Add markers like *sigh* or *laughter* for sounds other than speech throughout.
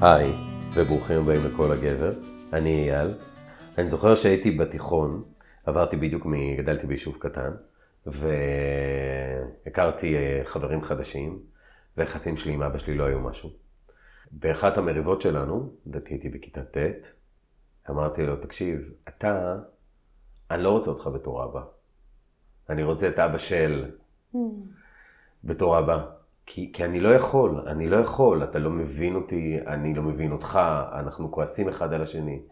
היי, וברוכים הבאים לכל הגבר, אני אייל. אני זוכר שהייתי בתיכון, עברתי בדיוק מ... גדלתי ביישוב קטן, והכרתי אה, חברים חדשים, והיחסים שלי עם אבא שלי לא היו משהו. באחת המריבות שלנו, לדעתי הייתי בכיתה ט', אמרתי לו, תקשיב, אתה, אני לא רוצה אותך בתור אבא. אני רוצה את אבא של בתור אבא. כי, כי אני לא יכול, אני לא יכול, אתה לא מבין אותי, אני לא מבין אותך, אנחנו כועסים אחד על השני.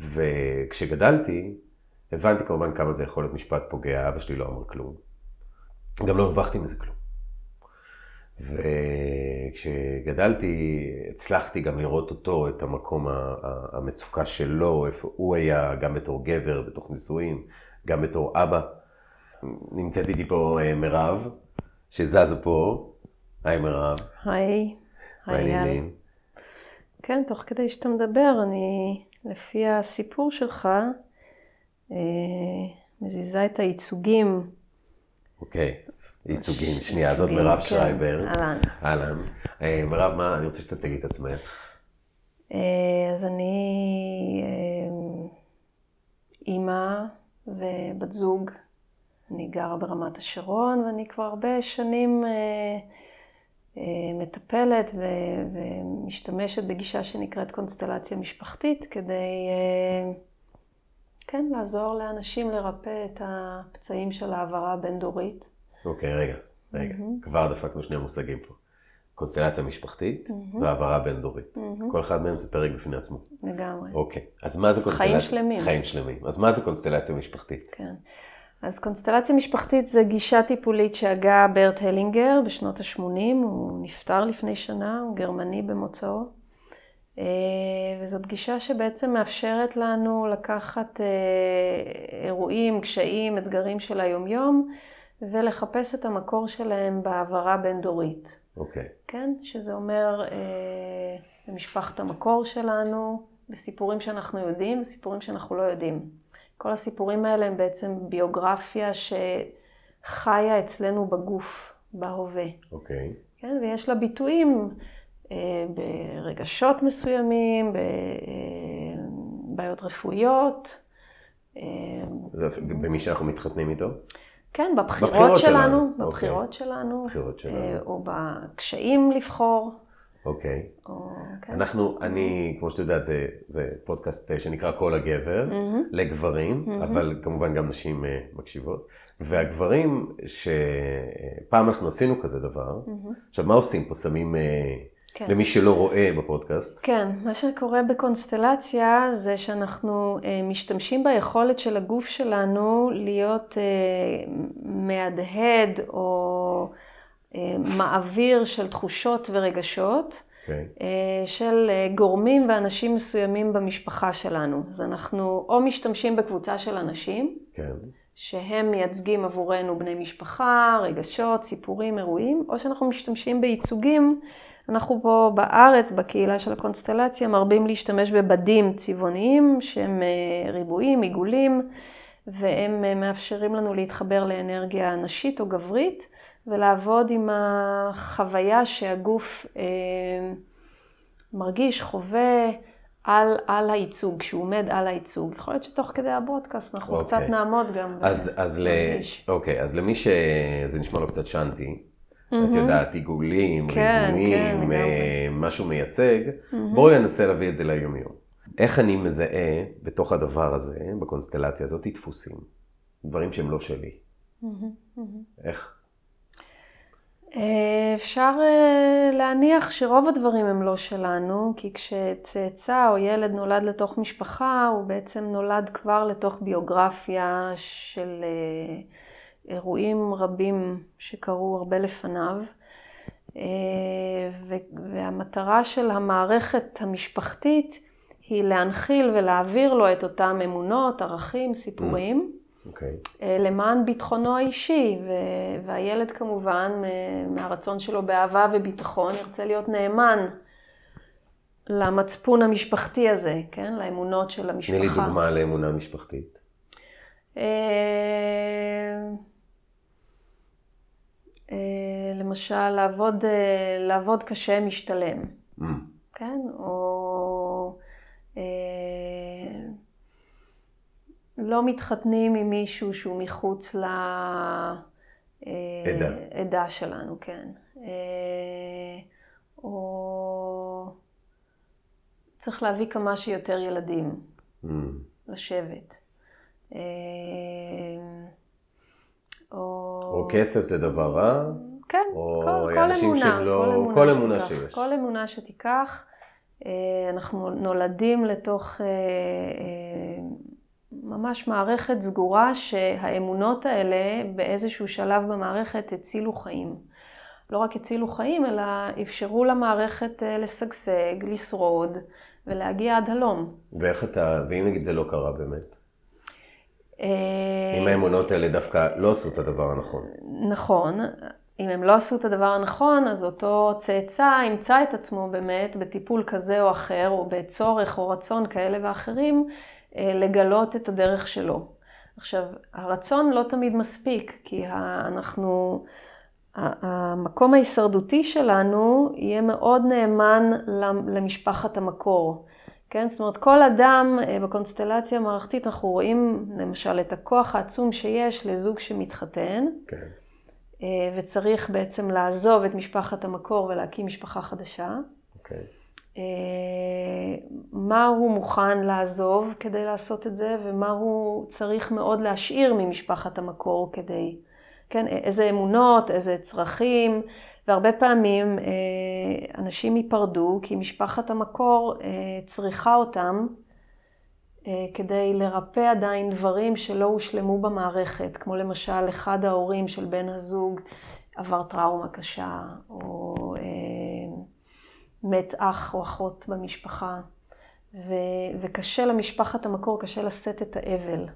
וכשגדלתי, הבנתי כמובן כמה זה יכול להיות משפט פוגע, אבא שלי לא אמר כלום. גם לא הרווחתי מזה כלום. וכשגדלתי, הצלחתי גם לראות אותו, את המקום המצוקה שלו, איפה הוא היה, גם בתור גבר, בתוך נישואים, גם בתור אבא. נמצאת איתי פה אה, מירב, שזזה פה. היי מירב. היי. מה העניינים? כן, תוך כדי שאתה מדבר, אני, לפי הסיפור שלך, אה, מזיזה את הייצוגים. אוקיי, ייצוגים. שנייה, זאת מירב כן, שרייבר. אהלן. אהלן. אה, מירב, מה, אני רוצה שתציגי את עצמך. אה, אז אני אה, אימא ובת זוג. אני גרה ברמת השרון, ואני כבר הרבה שנים אה, מטפלת ו- ומשתמשת בגישה שנקראת קונסטלציה משפחתית, כדי אה, כן, לעזור לאנשים לרפא את הפצעים של העברה הבין-דורית. אוקיי, רגע, רגע. כבר דפקנו שני מושגים פה. קונסטלציה משפחתית והעברה בין-דורית. כל אחד מהם זה פרק בפני עצמו. לגמרי. אוקיי, אז מה זה קונסטלציה? שלמים. חיים שלמים. אז מה זה קונסטלציה משפחתית? כן. אז קונסטלציה משפחתית זה גישה טיפולית שהגה ברט הלינגר בשנות ה-80, הוא נפטר לפני שנה, הוא גרמני במוצאו. אה, וזאת גישה שבעצם מאפשרת לנו לקחת אה, אירועים, קשיים, אתגרים של היומיום, ולחפש את המקור שלהם בהעברה בין-דורית. אוקיי. כן? שזה אומר אה, במשפחת המקור שלנו, בסיפורים שאנחנו יודעים וסיפורים שאנחנו לא יודעים. כל הסיפורים האלה הם בעצם ביוגרפיה שחיה אצלנו בגוף, בהווה. אוקיי. כן? ויש לה ביטויים אה, ברגשות מסוימים, בבעיות רפואיות. אה, במי שאנחנו מתחתנים איתו? כן, בבחירות, בבחירות שלנו, שלנו, בבחירות שלנו, בבחירות שלנו. אה, או בקשיים לבחור. אוקיי. או, כן. אנחנו, אני, כמו שאת יודעת, זה, זה פודקאסט אה, שנקרא כל הגבר, לגברים, אבל כמובן גם נשים אה, מקשיבות. והגברים, שפעם אנחנו עשינו כזה דבר, עכשיו מה עושים פה? שמים, אה, כן. למי שלא רואה בפודקאסט, כן, מה שקורה בקונסטלציה זה שאנחנו אה, משתמשים ביכולת של הגוף שלנו להיות אה, מהדהד או מעביר של תחושות ורגשות אוקיי? אה, של אה, גורמים ואנשים מסוימים במשפחה שלנו. אז אנחנו או משתמשים בקבוצה של אנשים, כן. שהם מייצגים עבורנו בני משפחה, רגשות, סיפורים, אירועים, או שאנחנו משתמשים בייצוגים. אנחנו פה בארץ, בקהילה של הקונסטלציה, מרבים להשתמש בבדים צבעוניים שהם אה, ריבועים, עיגולים, והם אה, מאפשרים לנו להתחבר לאנרגיה נשית או גברית, ולעבוד עם החוויה שהגוף אה, מרגיש, חווה. על, על הייצוג, שהוא עומד על הייצוג. יכול להיות שתוך כדי הברודקאסט אנחנו אוקיי. קצת נעמוד גם. אז, אז, ל... אוקיי, אז למי שזה נשמע לו קצת שאנטי, את יודעת, עיגולים, כן, כן, ריבועים, לגמרי. אה, משהו מייצג, בואי ננסה להביא את זה ליומיום. איך אני מזהה בתוך הדבר הזה, בקונסטלציה הזאת, דפוסים? דברים שהם לא שלי. איך? אה, אפשר אה, להניח שרוב הדברים הם לא שלנו, כי כשצאצא או ילד נולד לתוך משפחה, הוא בעצם נולד כבר לתוך ביוגרפיה של אה, אירועים רבים שקרו הרבה לפניו. והמטרה של המערכת המשפחתית היא להנחיל ולהעביר לו את אותם אמונות, ערכים, סיפורים. אוקיי. אה, למען ביטחונו האישי, ו- והילד כמובן, מ- מהרצון שלו באהבה וביטחון, ירצה להיות נאמן למצפון המשפחתי הזה, כן? לאמונות של המשפחה. תני לי דוגמה לאמונה משפחתית. אה, אה, למשל, לעבוד, אה, לעבוד קשה משתלם. Mm, כן? או אה, לא מתחתנים עם מישהו שהוא מחוץ לעדה עדה. שלנו, כן. אה, או צריך להביא כמה שיותר ילדים Mm. לשבט. אה, או... או כסף זה דבר רע, כן, או כל, כל אמונה, שהם לא- כל אמונה, כל אמונה שתיקח, שיש. כל אמונה שתיקח, אה, אנחנו נולדים לתוך אה, אה, ממש מערכת סגורה שהאמונות האלה באיזשהו שלב במערכת הצילו חיים. לא רק הצילו חיים, אלא אפשרו למערכת אה, לשגשג, לשרוד ולהגיע עד הלום. ואיך אתה, ואם נגיד זה לא קרה באמת? אה, אם האמונות האלה דווקא לא עשו את הדבר הנכון. נכון. אם הם לא עשו את הדבר הנכון, אז אותו צאצא ימצא את עצמו באמת בטיפול כזה או אחר, או בצורך או רצון כאלה ואחרים, לגלות את הדרך שלו. עכשיו, הרצון לא תמיד מספיק, כי אנחנו, המקום ההישרדותי שלנו יהיה מאוד נאמן למ- למשפחת המקור. כן? זאת אומרת, כל אדם אה, בקונסטלציה המערכתית, אנחנו רואים למשל את הכוח העצום שיש לזוג שמתחתן, כן. אה, וצריך בעצם לעזוב את משפחת המקור ולהקים משפחה חדשה. אוקיי. אה, מה הוא מוכן לעזוב כדי לעשות את זה, ומה הוא צריך מאוד להשאיר ממשפחת המקור כדי, כן, איזה אמונות, איזה צרכים, והרבה פעמים אה, אנשים ייפרדו כי משפחת המקור אה, צריכה אותם כדי לרפא עדיין דברים שלא הושלמו במערכת, כמו למשל אחד ההורים של בן הזוג עבר טראומה קשה, או מת אח או אחות במשפחה, ו, וקשה למשפחת המקור, קשה לשאת את האבל.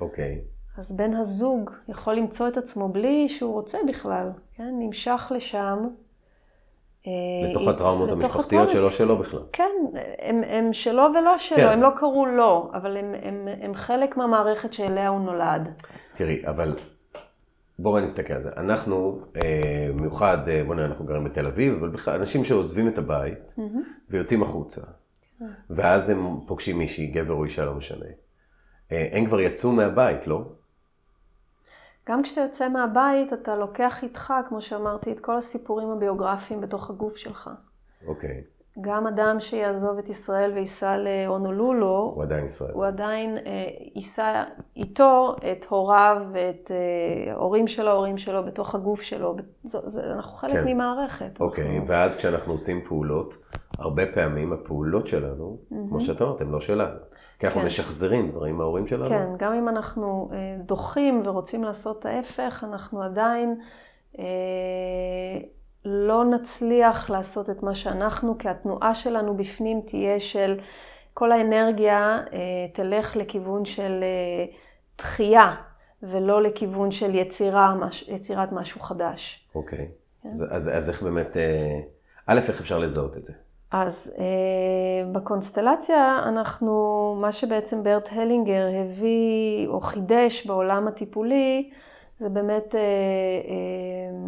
אוקיי. אז בן הזוג יכול למצוא את עצמו בלי שהוא רוצה בכלל, כן? נמשך לשם. אה, לתוך הטראומות המשפחתיות. שלו שלו בכלל. כן, הם, הם שלו ולא שלו, כן. הם לא קראו לו, אבל הם, הם, הם חלק מהמערכת שאליה הוא נולד. תראי, אבל בואו נסתכל על זה. אנחנו, אה, במיוחד, אה, בואו נראה, אנחנו גרים בתל אביב, אבל בכלל, אנשים שעוזבים את הבית ויוצאים החוצה, ואז הם פוגשים מישהי, גבר או אישה, לא משנה. אה, הם כבר יצאו מהבית, לא? גם כשאתה יוצא מהבית, אתה לוקח איתך, כמו שאמרתי, את כל הסיפורים הביוגרפיים בתוך הגוף שלך. אוקיי. גם אדם שיעזוב את ישראל וייסע להונולולו, הוא עדיין ישראל. הוא עדיין אה, יישא איתו את הוריו ואת אה, הורים של ההורים שלו בתוך הגוף שלו. זה, זה, אנחנו חלק כן. ממערכת. אוקיי, אנחנו- ואז כשאנחנו עושים פעולות, הרבה פעמים הפעולות שלנו, כמו שאת אומרת, הן לא שלנו. כי אנחנו כן. משחזרים דברים מההורים שלנו. כן, גם אם אנחנו אה, דוחים ורוצים לעשות ההפך, אנחנו עדיין אה, לא נצליח לעשות את מה שאנחנו, כי התנועה שלנו בפנים תהיה של כל האנרגיה אה, תלך לכיוון של אה, דחייה, ולא לכיוון של יצירה, מש, יצירת משהו חדש. אוקיי. אז, אז, אז איך באמת, אה, א', איך אפשר לזהות את זה? אז אה, בקונסטלציה אנחנו, מה שבעצם ברט הלינגר הביא או חידש בעולם הטיפולי, זה באמת אה, אה,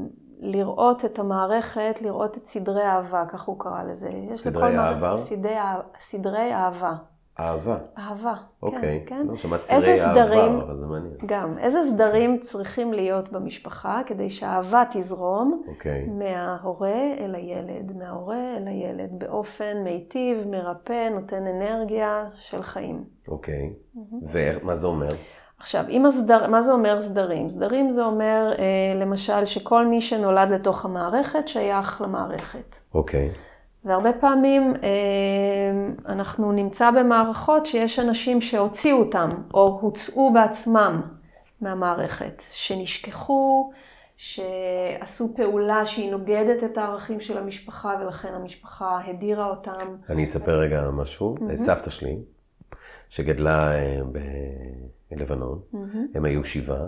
לראות את המערכת, לראות את סדרי האהבה, כך הוא קרא לזה. סדרי העבר? סדרי, סדרי אהבה. אהבה. אהבה, אוקיי. כן, כן. לא, שמעת סדרי סדרים- אבל זה מעניין. גם, איזה סדרים צריכים להיות במשפחה כדי שהאהבה תזרום אוקיי. מההורה אל הילד, מההורה אל הילד, באופן מיטיב, מרפא, נותן אנרגיה של חיים. אוקיי. ומה זה אומר? עכשיו, אם הסדר, מה זה אומר סדרים? סדרים זה אומר, אה, למשל, שכל מי שנולד לתוך המערכת שייך למערכת. אוקיי. והרבה פעמים אה, אנחנו נמצא במערכות שיש אנשים שהוציאו אותם, או הוצאו בעצמם מהמערכת, שנשכחו, שעשו פעולה שהיא נוגדת את הערכים של המשפחה, ולכן המשפחה הדירה אותם. אני אספר רגע משהו. סבתא שלי, שגדלה אה, בלבנון, הם היו שבעה,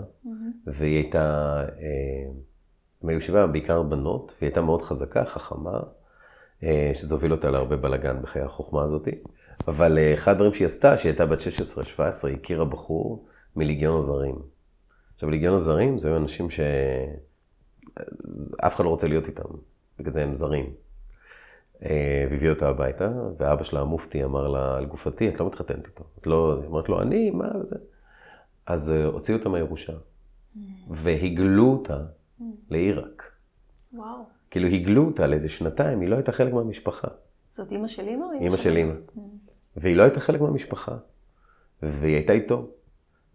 והיא הייתה, אה, הם היו שבעה בעיקר בנות, והיא הייתה מאוד חזקה, חכמה, אה, שזה הוביל אותה להרבה בלאגן בחיי החוכמה הזאתי. אבל אחד הדברים שהיא עשתה, שהיא הייתה בת 16-17, היא הכירה בחור מליגיון הזרים. עכשיו, ליגיון הזרים זה היו אנשים שאף אחד לא רוצה להיות איתם, בגלל זה הם זרים. אה, והביא אותה הביתה, ואבא שלה המופתי אמר לה, על גופתי, את לא מתחתנת איתו. את לא, היא אמרת לו, אני, מה וזה. אז אה, הוציאו אותה מהירושה, והגלו אותה לעיראק. וואו. כאילו הגלו אותה לאיזה שנתיים, היא לא הייתה חלק מהמשפחה. זאת אימא של אימא? או אימא של אימא. והיא לא הייתה חלק מהמשפחה. והיא הייתה איתו.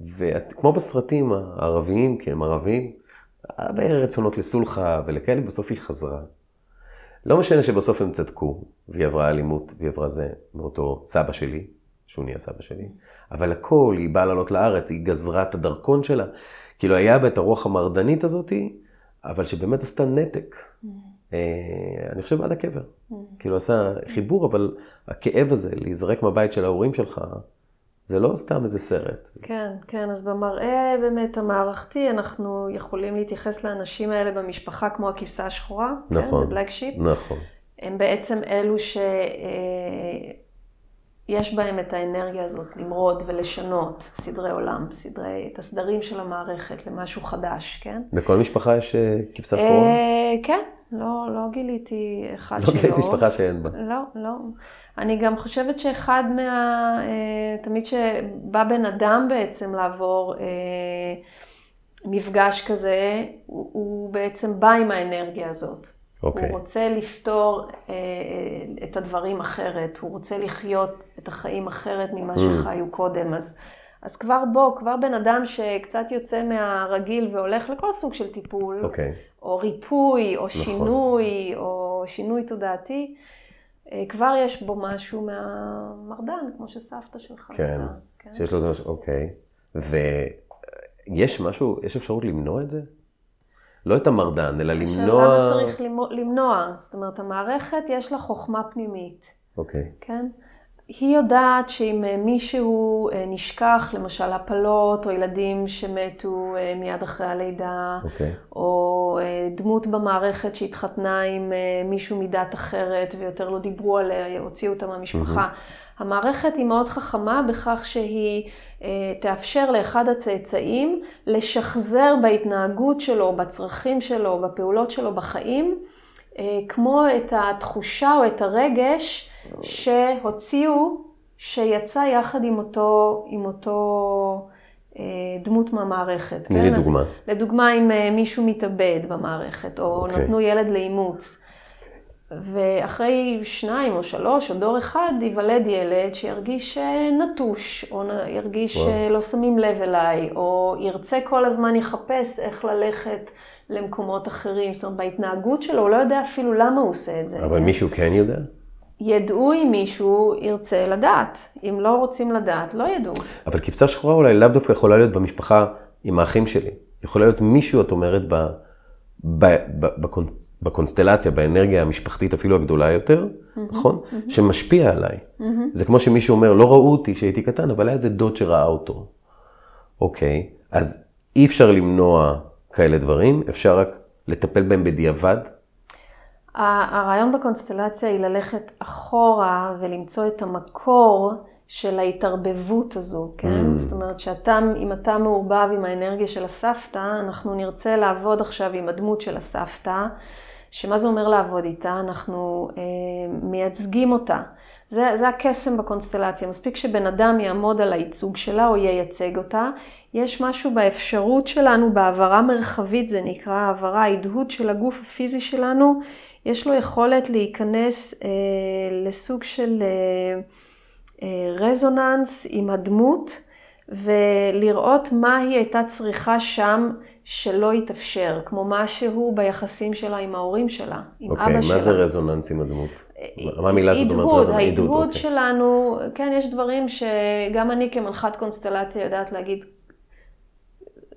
וכמו בסרטים הערביים, כי הם ערבים, הרבה רצונות לסולחה ולכאלה, בסוף היא חזרה. לא משנה שבסוף הם צדקו, והיא עברה אלימות, והיא עברה זה מאותו סבא שלי, שהוא נהיה סבא שלי, אבל הכל, היא באה לעלות לארץ, היא גזרה את הדרכון שלה. כאילו היה בה את הרוח המרדנית הזאתי, אבל שבאמת עשתה נתק. אה, אני חושב עד הקבר. כאילו עשה חיבור, אבל הכאב הזה, להיזרק מהבית של ההורים שלך, זה לא סתם איזה סרט. כן, כן, אז במראה באמת המערכתי, אנחנו יכולים להתייחס לאנשים האלה במשפחה כמו הכבשה השחורה, נכון, כן, שיפ. נכון. הם בעצם אלו שיש בהם את האנרגיה הזאת למרוד ולשנות סדרי עולם, סדרי, את הסדרים של המערכת למשהו חדש, כן? בכל משפחה יש אה, כבשה שחורה? אה, כן, לא, לא גיליתי אחד לא שלא. גיליתי משפחה שאין בה. לא, לא. אני גם חושבת שאחד מה... אה, תמיד שבא בן אדם בעצם לעבור אה, מפגש כזה, הוא, הוא בעצם בא עם האנרגיה הזאת. אוקיי. הוא רוצה לפתור אה, את הדברים אחרת, הוא רוצה לחיות את החיים אחרת ממה שחיו קודם. אז, אז כבר בוא, כבר בן אדם שקצת יוצא מהרגיל והולך לכל סוג של טיפול, אוקיי. או ריפוי, או נכון. שינוי, או שינוי תודעתי, אה, כבר יש בו משהו מהמרדן, כמו שסבתא שלך כן, עשתה. כן. שיש לו את זה, אוקיי. ויש משהו, יש אפשרות למנוע את זה? לא את המרדן, אלא השאלה למנוע... למה צריך למנוע? זאת אומרת, המערכת יש לה חוכמה פנימית, אוקיי. כן? היא יודעת שאם אה, מישהו אה, נשכח, למשל הפלות, או ילדים שמתו אה, מיד אחרי הלידה, אוקיי. או דמות במערכת שהתחתנה עם מישהו מדת אחרת ויותר לא דיברו עליה, הוציאו אותה מהמשפחה. המערכת היא מאוד חכמה בכך שהיא תאפשר לאחד הצאצאים לשחזר בהתנהגות שלו, בצרכים שלו, בפעולות שלו בחיים, כמו את התחושה או את הרגש שהוציאו, שיצא יחד עם אותו, עם אותו אה, דמות מהמערכת. תני לי כן? אז דוגמה. לדוגמה, אם אה, מישהו מתאבד במערכת, או אוקיי. נתנו ילד לאימוץ, ואחרי שניים או שלוש או דור אחד ייוולד ילד שירגיש אה, נטוש, או ירגיש וואו. שלא שמים לב אליי, או ירצה כל הזמן יחפש איך ללכת למקומות אחרים. זאת אומרת, בהתנהגות שלו הוא לא יודע אפילו למה הוא עושה את זה. אבל? מישהו כן יודע? ידעו אם מישהו ירצה לדעת. אם לא רוצים לדעת, לא ידעו. אבל כבשה שחורה אולי לאו דווקא יכולה להיות במשפחה עם האחים שלי. יכולה להיות מישהו, את אומרת, ב, ב, ב, בקונ- בקונסטלציה, באנרגיה המשפחתית אפילו הגדולה יותר, נכון? שמשפיע עליי. זה כמו שמישהו אומר, לא ראו אותי כשהייתי קטן, אבל היה איזה דוד שראה אותו. אוקיי, אז אי אפשר למנוע כאלה דברים, אפשר רק לטפל בהם בדיעבד. הרעיון בקונסטלציה היא ללכת אחורה ולמצוא את המקור של ההתערבבות הזו, כן? Mm. זאת אומרת שאתה, אם אתה מעורבב עם האנרגיה של הסבתא, אנחנו נרצה לעבוד עכשיו עם הדמות של הסבתא, שמה זה אומר לעבוד איתה? אנחנו אה, מייצגים אותה. זה, זה הקסם בקונסטלציה. מספיק שבן אדם יעמוד על הייצוג שלה או ייצג אותה. יש משהו באפשרות שלנו, בהעברה מרחבית, זה נקרא העברה, ההדהוד של הגוף הפיזי שלנו, יש לו יכולת להיכנס אה, לסוג של אה, אה, רזוננס עם הדמות, ולראות מה היא הייתה צריכה שם שלא התאפשר, כמו משהו ביחסים שלה עם ההורים שלה, עם אוקיי, אבא מה שלה. זה רזוננס עם הדמות? מה המילה הזאת אומרת? הדהוד, רזוננס? ההדהוד אוקיי. שלנו, כן, יש דברים שגם אני כמנחת קונסטלציה יודעת להגיד,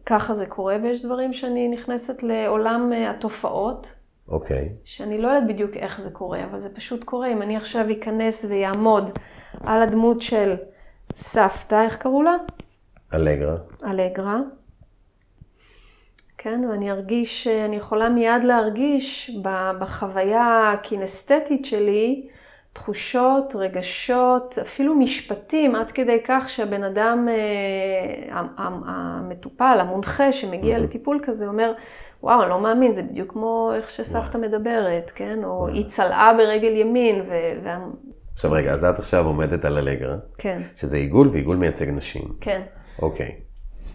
ככה זה קורה, ויש דברים שאני נכנסת לעולם אה, התופעות, אוקיי, שאני לא יודעת בדיוק איך זה קורה, אבל זה פשוט קורה. אם אני עכשיו אכנס ויעמוד על הדמות של סבתא, איך קראו לה? אלגרה. אלגרה. כן, ואני ארגיש, אני יכולה מיד להרגיש בחוויה הקינסתטית שלי תחושות, רגשות, אפילו משפטים, עד כדי כך שהבן אדם, אה, המטופל, המונחה שמגיע לטיפול כזה, אומר, וואו, אני לא מאמין, זה בדיוק כמו איך שסבתא מדברת, כן? או היא צלעה ברגל ימין, ו... עכשיו רגע, אז את עכשיו עומדת על אלגרה. כן. שזה עיגול, ועיגול מייצג נשים. כן. אוקיי.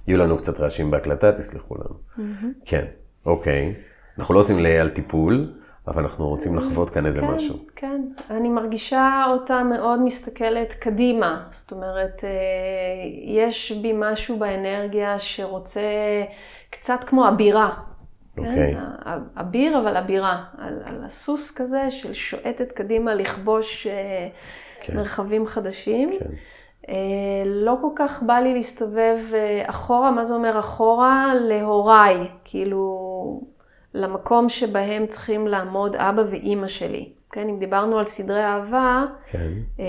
יהיו לנו קצת רעשים בהקלטה, תסלחו לנו. כן, אוקיי. אנחנו לא עושים על טיפול, אבל אנחנו רוצים לחוות כאן איזה כן, משהו. כן, אני מרגישה אותה מאוד מסתכלת קדימה. זאת אומרת, אה, יש בי משהו באנרגיה שרוצה קצת כמו אבירה. אוקיי. כן? אביר, אבל אבירה. על, על הסוס כזה של שועטת קדימה לכבוש אה, כן. מרחבים חדשים. כן. אה, לא כל כך בא לי להסתובב אחורה, מה זה אומר אחורה? להוריי. כאילו... למקום שבהם צריכים לעמוד אבא ואימא שלי. כן, אם דיברנו על סדרי אהבה, כן. אה,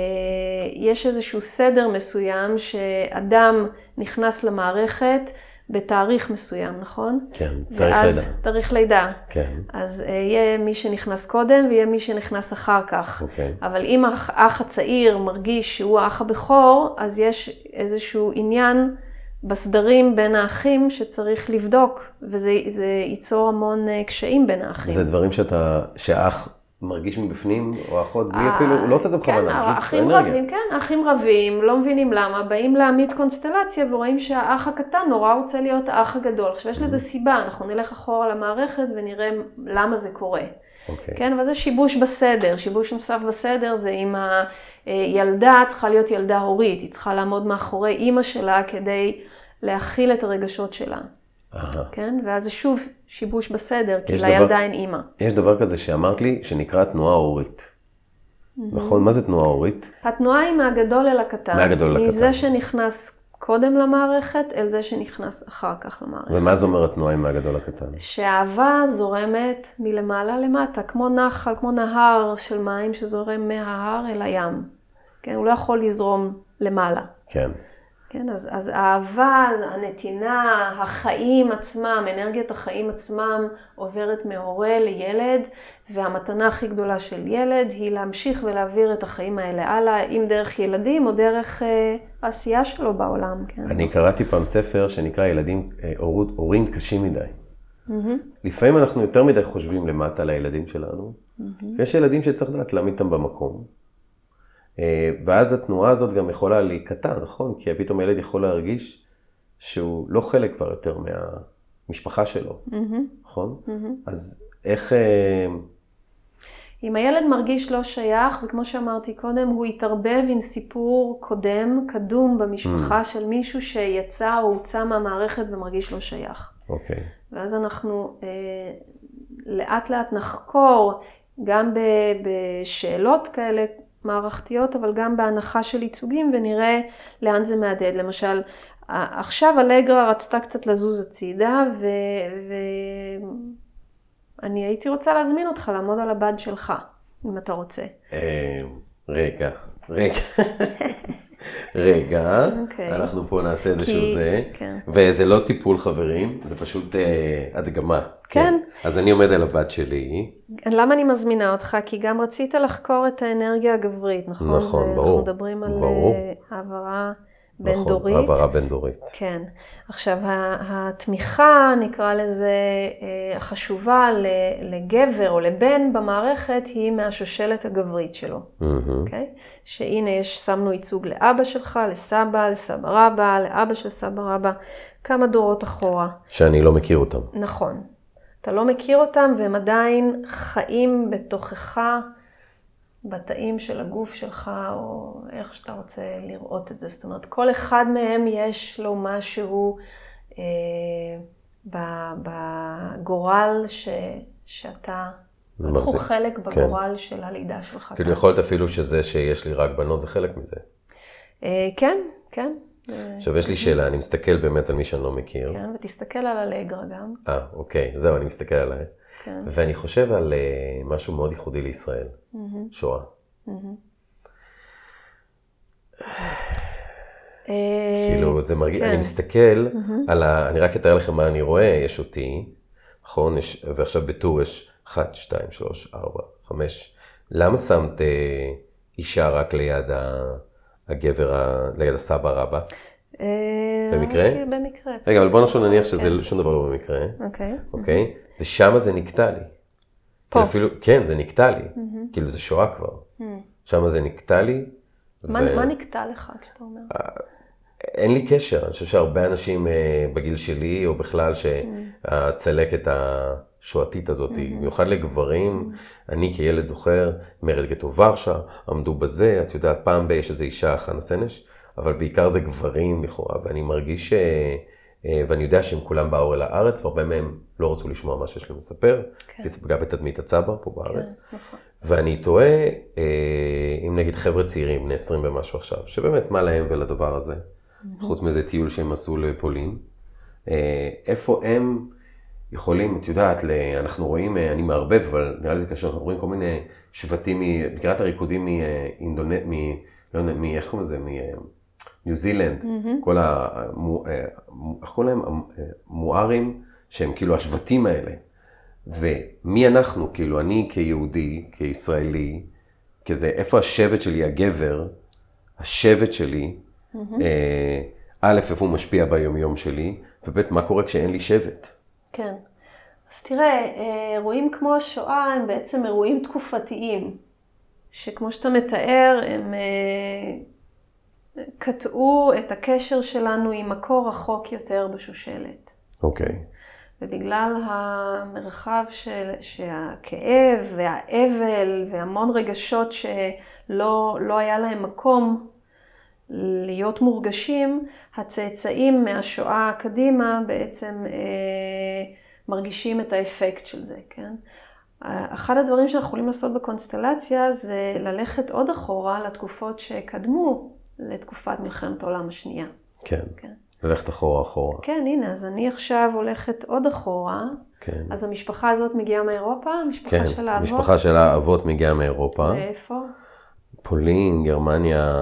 יש איזשהו סדר מסוים שאדם נכנס למערכת בתאריך מסוים, נכון? כן, תאריך ואז, לידה. תאריך לידה. כן. אז אה, יהיה מי שנכנס קודם ויהיה מי שנכנס אחר כך. אוקיי. אבל אם האח הצעיר מרגיש שהוא האח הבכור, אז יש איזשהו עניין בסדרים בין האחים שצריך לבדוק, וזה ייצור המון אה, קשיים בין האחים. זה דברים שאתה, שאח מרגיש מבפנים, או אחות, בלי אה, אפילו, הוא לא עושה את זה בכוונה, כן, האחים רבים, כן, האחים רבים, לא מבינים למה, באים להעמיד קונסטלציה ורואים שהאח הקטן נורא רוצה להיות האח הגדול. עכשיו, יש לזה mm-hmm. סיבה, אנחנו נלך אחורה למערכת ונראה למה זה קורה. אוקיי. כן, אבל זה שיבוש בסדר. שיבוש נוסף בסדר זה אם הילדה צריכה להיות ילדה הורית, היא צריכה לעמוד מאחורי אימא שלה כדי להכיל את הרגשות שלה. כן? ואז זה שוב שיבוש בסדר, כי לילדה אין אימא. יש דבר כזה שאמרת לי, שנקרא תנועה הורית. נכון? מה זה תנועה הורית? התנועה היא מהגדול אל הקטן. מהגדול אל הקטן. מזה שנכנס קודם למערכת, אל זה שנכנס אחר כך למערכת. ומה זה אומר התנועה עם מהגדול לקטן? שהאהבה זורמת מלמעלה למטה, כמו נחל, כמו נהר של מים שזורם מההר אל הים. כן? הוא לא יכול לזרום למעלה. כן. כן, אז, אז האהבה, הנתינה, החיים עצמם, אנרגיית החיים עצמם עוברת מהורה לילד, והמתנה הכי גדולה של ילד היא להמשיך ולהעביר את החיים האלה הלאה, אם דרך ילדים או דרך אה, העשייה שלו בעולם. כן. אני קראתי פעם ספר שנקרא ילדים, אה, הורים קשים מדי. Mm-hmm. לפעמים אנחנו יותר מדי חושבים למטה לילדים שלנו, mm-hmm. ויש ילדים שצריך לדעת להעמיד אותם במקום. אה, ואז התנועה הזאת גם יכולה להיקטע, נכון? כי פתאום הילד יכול להרגיש שהוא לא חלק כבר יותר מהמשפחה שלו, mm-hmm. נכון? Mm-hmm. אז איך... אה, אם הילד מרגיש לא שייך, זה כמו שאמרתי קודם, הוא יתערבב עם סיפור קודם, קדום במשפחה mm. של מישהו שיצא או הוצא מהמערכת ומרגיש לא שייך. אוקיי. Okay. ואז אנחנו אה, לאט לאט נחקור, גם בשאלות כאלה מערכתיות, אבל גם בהנחה של ייצוגים, ונראה לאן זה מהדהד. למשל, עכשיו אלגרה רצתה קצת לזוז הצידה, ואני הייתי רוצה להזמין אותך לעמוד על הבד שלך, אם אתה רוצה. אה, רגע, רגע. *laughs* רגע, okay. אוקיי. אנחנו פה נעשה איזשהו כי... זה, כן. וזה לא טיפול חברים, זה פשוט אה, הדגמה. כן. כן. אז אני עומד על הבת שלי. למה אני מזמינה אותך? כי גם רצית לחקור את האנרגיה הגברית, נכון? נכון, זה, ברור. אנחנו מדברים על ברור. אה, העברה. בין נכון, דורית. העברה בין דורית. כן. עכשיו, התמיכה, נקרא לזה, אה, החשובה לגבר או לבן במערכת, היא מהשושלת הגברית שלו. Mm-hmm. Okay? שהנה, יש, שמנו ייצוג לאבא שלך, לסבא, לסבא רבא, לאבא של סבא רבא, כמה דורות אחורה. שאני לא מכיר אותם. נכון. אתה לא מכיר אותם והם עדיין חיים בתוכך. בתאים של הגוף שלך, או איך שאתה רוצה לראות את זה. זאת אומרת, כל אחד מהם יש לו משהו אה, בגורל ש, שאתה... לקחו חלק כן. בגורל כן. של הלידה שלך. כאילו יכולת אפילו שזה שיש לי רק בנות, זה חלק מזה. אה, כן, כן. עכשיו, יש לי שאלה, אני מסתכל באמת על מי שאני לא מכיר. כן, ותסתכל על אלגרה גם. אה, אוקיי, זהו, אני מסתכל עליי. כן. ואני חושב על uh, משהו מאוד ייחודי לישראל, mm-hmm. שואה. Mm-hmm. כאילו, זה מרגיש, כן. אני מסתכל mm-hmm. על ה... אני רק אתאר לכם מה אני רואה, יש אותי, נכון? יש, ועכשיו בטור יש 1, 2, 3, 4, 5. למה שמת uh, אישה רק ליד ה... הגבר, ה... ליד הסבא רבא. אה, במקרה? אוקיי, במקרה. רגע, אבל בוא נחשוב נניח כן. שזה שום דבר לא במקרה, אוקיי. אוקיי? ושם זה נקטע לי. פה. כאילו אפילו, כן, זה נקטע לי. כאילו זה שואה כבר. שם זה נקטע לי. מה נקטע לך כשאתה אומר? אין לי קשר, אני חושב שהרבה אנשים אה, בגיל שלי, או בכלל שהצלקת השואתית הזאת, במיוחד לגברים, אני כילד זוכר, מרד גטו ורשה, עמדו בזה, את יודעת, פעם ב- יש איזו אישה, חנה סנש, אבל בעיקר זה גברים לכאורה, ואני מרגיש ש... אה, ואני יודע שהם כולם באו אל הארץ, והרבה מהם לא רצו לשמוע מה שיש להם לספר, כן. כי זה פגע בתדמית הצבר פה בארץ. כן, נכון. ואני תוהה, אה, אם נגיד חבר'ה צעירים, בני 20 ומשהו עכשיו, שבאמת מה להם ולדבר הזה, חוץ מזה טיול שהם עשו לפולין, אה, איפה הם יכולים, את יודעת, ל- אנחנו רואים, אה, אני מערבב, אבל נראה לי זה קשור, אנחנו רואים כל מיני שבטים, מ- מכירה את הריקודים מאינדונט, מ... לא יודע, מ... איך קוראים לזה? מניו זילנד, כל ה... מו- אה, מו- איך קוראים להם? אה, מוארים, שהם כאילו השבטים האלה. ומי אנחנו, כאילו, אני כיהודי, כישראלי, כזה, איפה השבט שלי, הגבר, השבט שלי, אה, א', איפה הוא משפיע ביומיום שלי, וב', מה קורה כשאין לי שבט. כן. אז תראה, אה, אירועים כמו השואה הם בעצם אירועים תקופתיים, שכמו שאתה מתאר, הם אה, קטעו את הקשר שלנו עם מקור רחוק יותר בשושלת. אוקיי. ובגלל המרחב של, שהכאב והאבל והמון רגשות שלא לא היה להם מקום להיות מורגשים, הצאצאים מהשואה קדימה בעצם אה, מרגישים את האפקט של זה, כן? אחד הדברים שאנחנו יכולים לעשות בקונסטלציה זה ללכת עוד אחורה לתקופות שקדמו לתקופת מלחמת העולם השנייה. כן. כן. ללכת אחורה אחורה. כן, הנה, אז אני עכשיו הולכת עוד אחורה. כן. אז המשפחה הזאת מגיעה מאירופה? המשפחה כן. של האבות? משפחה של האבות מגיעה מאירופה. מאיפה? פולין, גרמניה,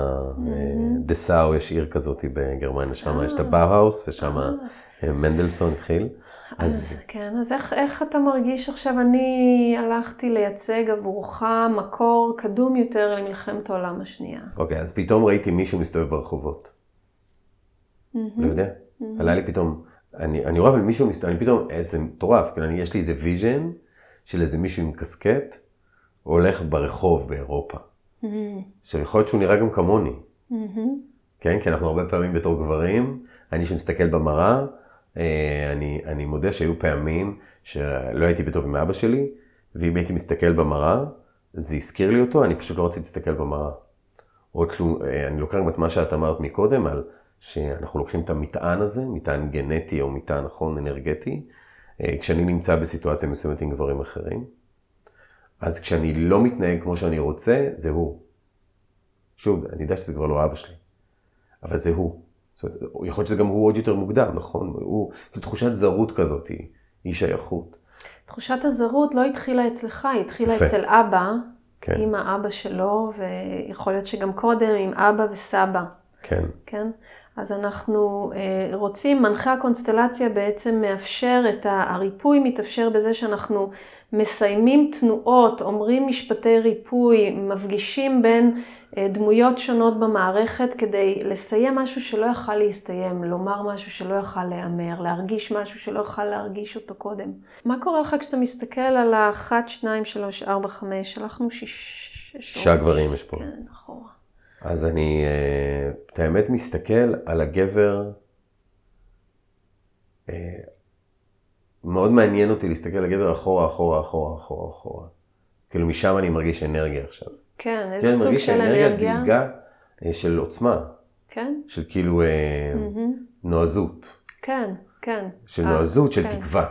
אה, דסאו, יש עיר כזאת בגרמניה, שם יש את הבאוהאוס, ושם אה, מנדלסון התחיל. אז כן, אז איך, איך אתה מרגיש עכשיו? אני הלכתי לייצג עבורך מקור קדום יותר למלחמת העולם השנייה. אוקיי, אז פתאום ראיתי מישהו מסתובב ברחובות. לא יודע. עלה לי פתאום, אני, אני רואה אבל מישהו מסתובב, אני פתאום, איזה מטורף, כאילו, יש לי איזה vision של איזה מישהו עם קסקט, הולך ברחוב באירופה. עכשיו, יכול להיות שהוא נראה גם כמוני. כן, כי אנחנו הרבה פעמים בתור גברים, אני שמסתכל במראה, אה, אני, אני מודה שהיו פעמים שלא הייתי בטוב עם אבא שלי, ואם הייתי מסתכל במראה, זה הזכיר לי אותו, אני פשוט לא רציתי להסתכל במראה. או תלו, אה, אני לוקח גם את מה שאת אמרת מקודם, על שאנחנו לוקחים את המטען הזה, מטען גנטי או מטען נכון אנרגטי, אה, כשאני נמצא בסיטואציה מסוימת עם גברים אחרים. אז כשאני לא מתנהג כמו שאני רוצה, זה הוא. שוב, אני יודע שזה כבר לא אבא שלי, אבל זה הוא. זאת אומרת, יכול להיות שזה גם הוא עוד יותר מוקדם, נכון? הוא, כאילו תחושת זרות כזאת, אי שייכות. תחושת הזרות לא התחילה אצלך, היא התחילה יפה. אצל אבא, כן, עם האבא שלו, ויכול להיות שגם קודם עם אבא וסבא. כן, כן? אז אנחנו אה, רוצים, מנחה הקונסטלציה בעצם מאפשר את ה... הריפוי מתאפשר בזה שאנחנו מסיימים תנועות, אומרים משפטי ריפוי, מפגישים בין אה, דמויות שונות במערכת כדי לסיים משהו שלא יכל להסתיים, לומר משהו שלא יכל להיאמר, להרגיש משהו שלא יכל להרגיש אותו קודם. מה קורה לך כשאתה מסתכל על ה-1, 2, 3, 4, 5, הלכנו שש... שישה גברים יש פה. כן, אחורה. אז אני, אה, את האמת, מסתכל על הגבר, אה, מאוד מעניין אותי להסתכל על הגבר אחורה, אחורה, אחורה, אחורה, אחורה. כאילו משם אני מרגיש אנרגיה עכשיו. כן, כן, איזה אני סוג מרגיש של שהאנרגיה אנרגיה? דילגה אה, של עוצמה, כן? של כאילו מהמם. נועזות, כן, כן. של אה, נועזות, של כן, תקווה.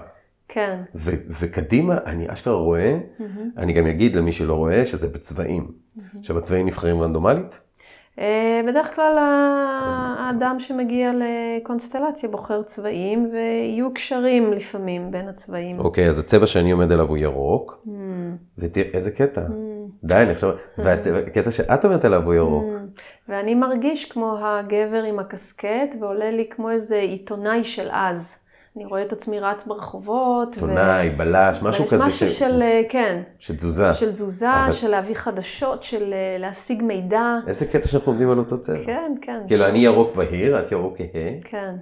כן. ו- וקדימה, אני אשכרה רואה, מהמם. אני גם אגיד למי שלא רואה, שזה בצבעים. עכשיו, הצבעים נבחרים רנדומלית? אה, בדרך כלל האדם שמגיע לקונסטלציה בוחר צבעים, ויהיו קשרים לפעמים בין הצבעים. אוקיי, אז הצבע שאני עומד עליו הוא ירוק, Mm, ותראה, איזה קטע. mm, די, אני עכשיו, והקטע שאת אומרת עליו הוא ירוק. mm. ואני מרגיש כמו הגבר עם הקסקט, ועולה לי כמו איזה עיתונאי של אז. אני רואה את עצמי רץ ברחובות. עיתונאי, בלש, משהו כזה משהו ש... של, אה, כן, של תזוזה. של תזוזה, אבל- של להביא חדשות, של אה, להשיג מידע. איזה קטע שאנחנו עומדים על אותו צבע. כן, כן. כאילו, אני ירוק בהיר, את ירוק כהה. כן.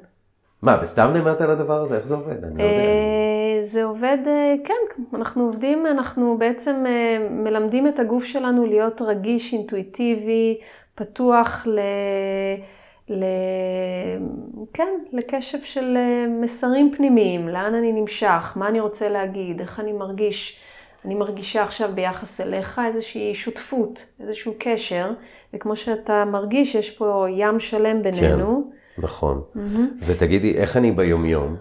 מה, וסתם נאמרת על הדבר הזה? איך זה עובד? אני לא יודע. אה, זה עובד, כן, אנחנו עובדים, אנחנו בעצם מלמדים את הגוף שלנו להיות רגיש, אינטואיטיבי, פתוח ל... ל... כן, לקשב של אה, מסרים פנימיים, לאן אני נמשך, מה אני רוצה להגיד, איך אני מרגיש. אני מרגישה עכשיו ביחס אליך איזושהי שותפות, איזשהו קשר, וכמו שאתה מרגיש, יש פה ים שלם בינינו. נכון. ותגידי, איך אני ביומיום,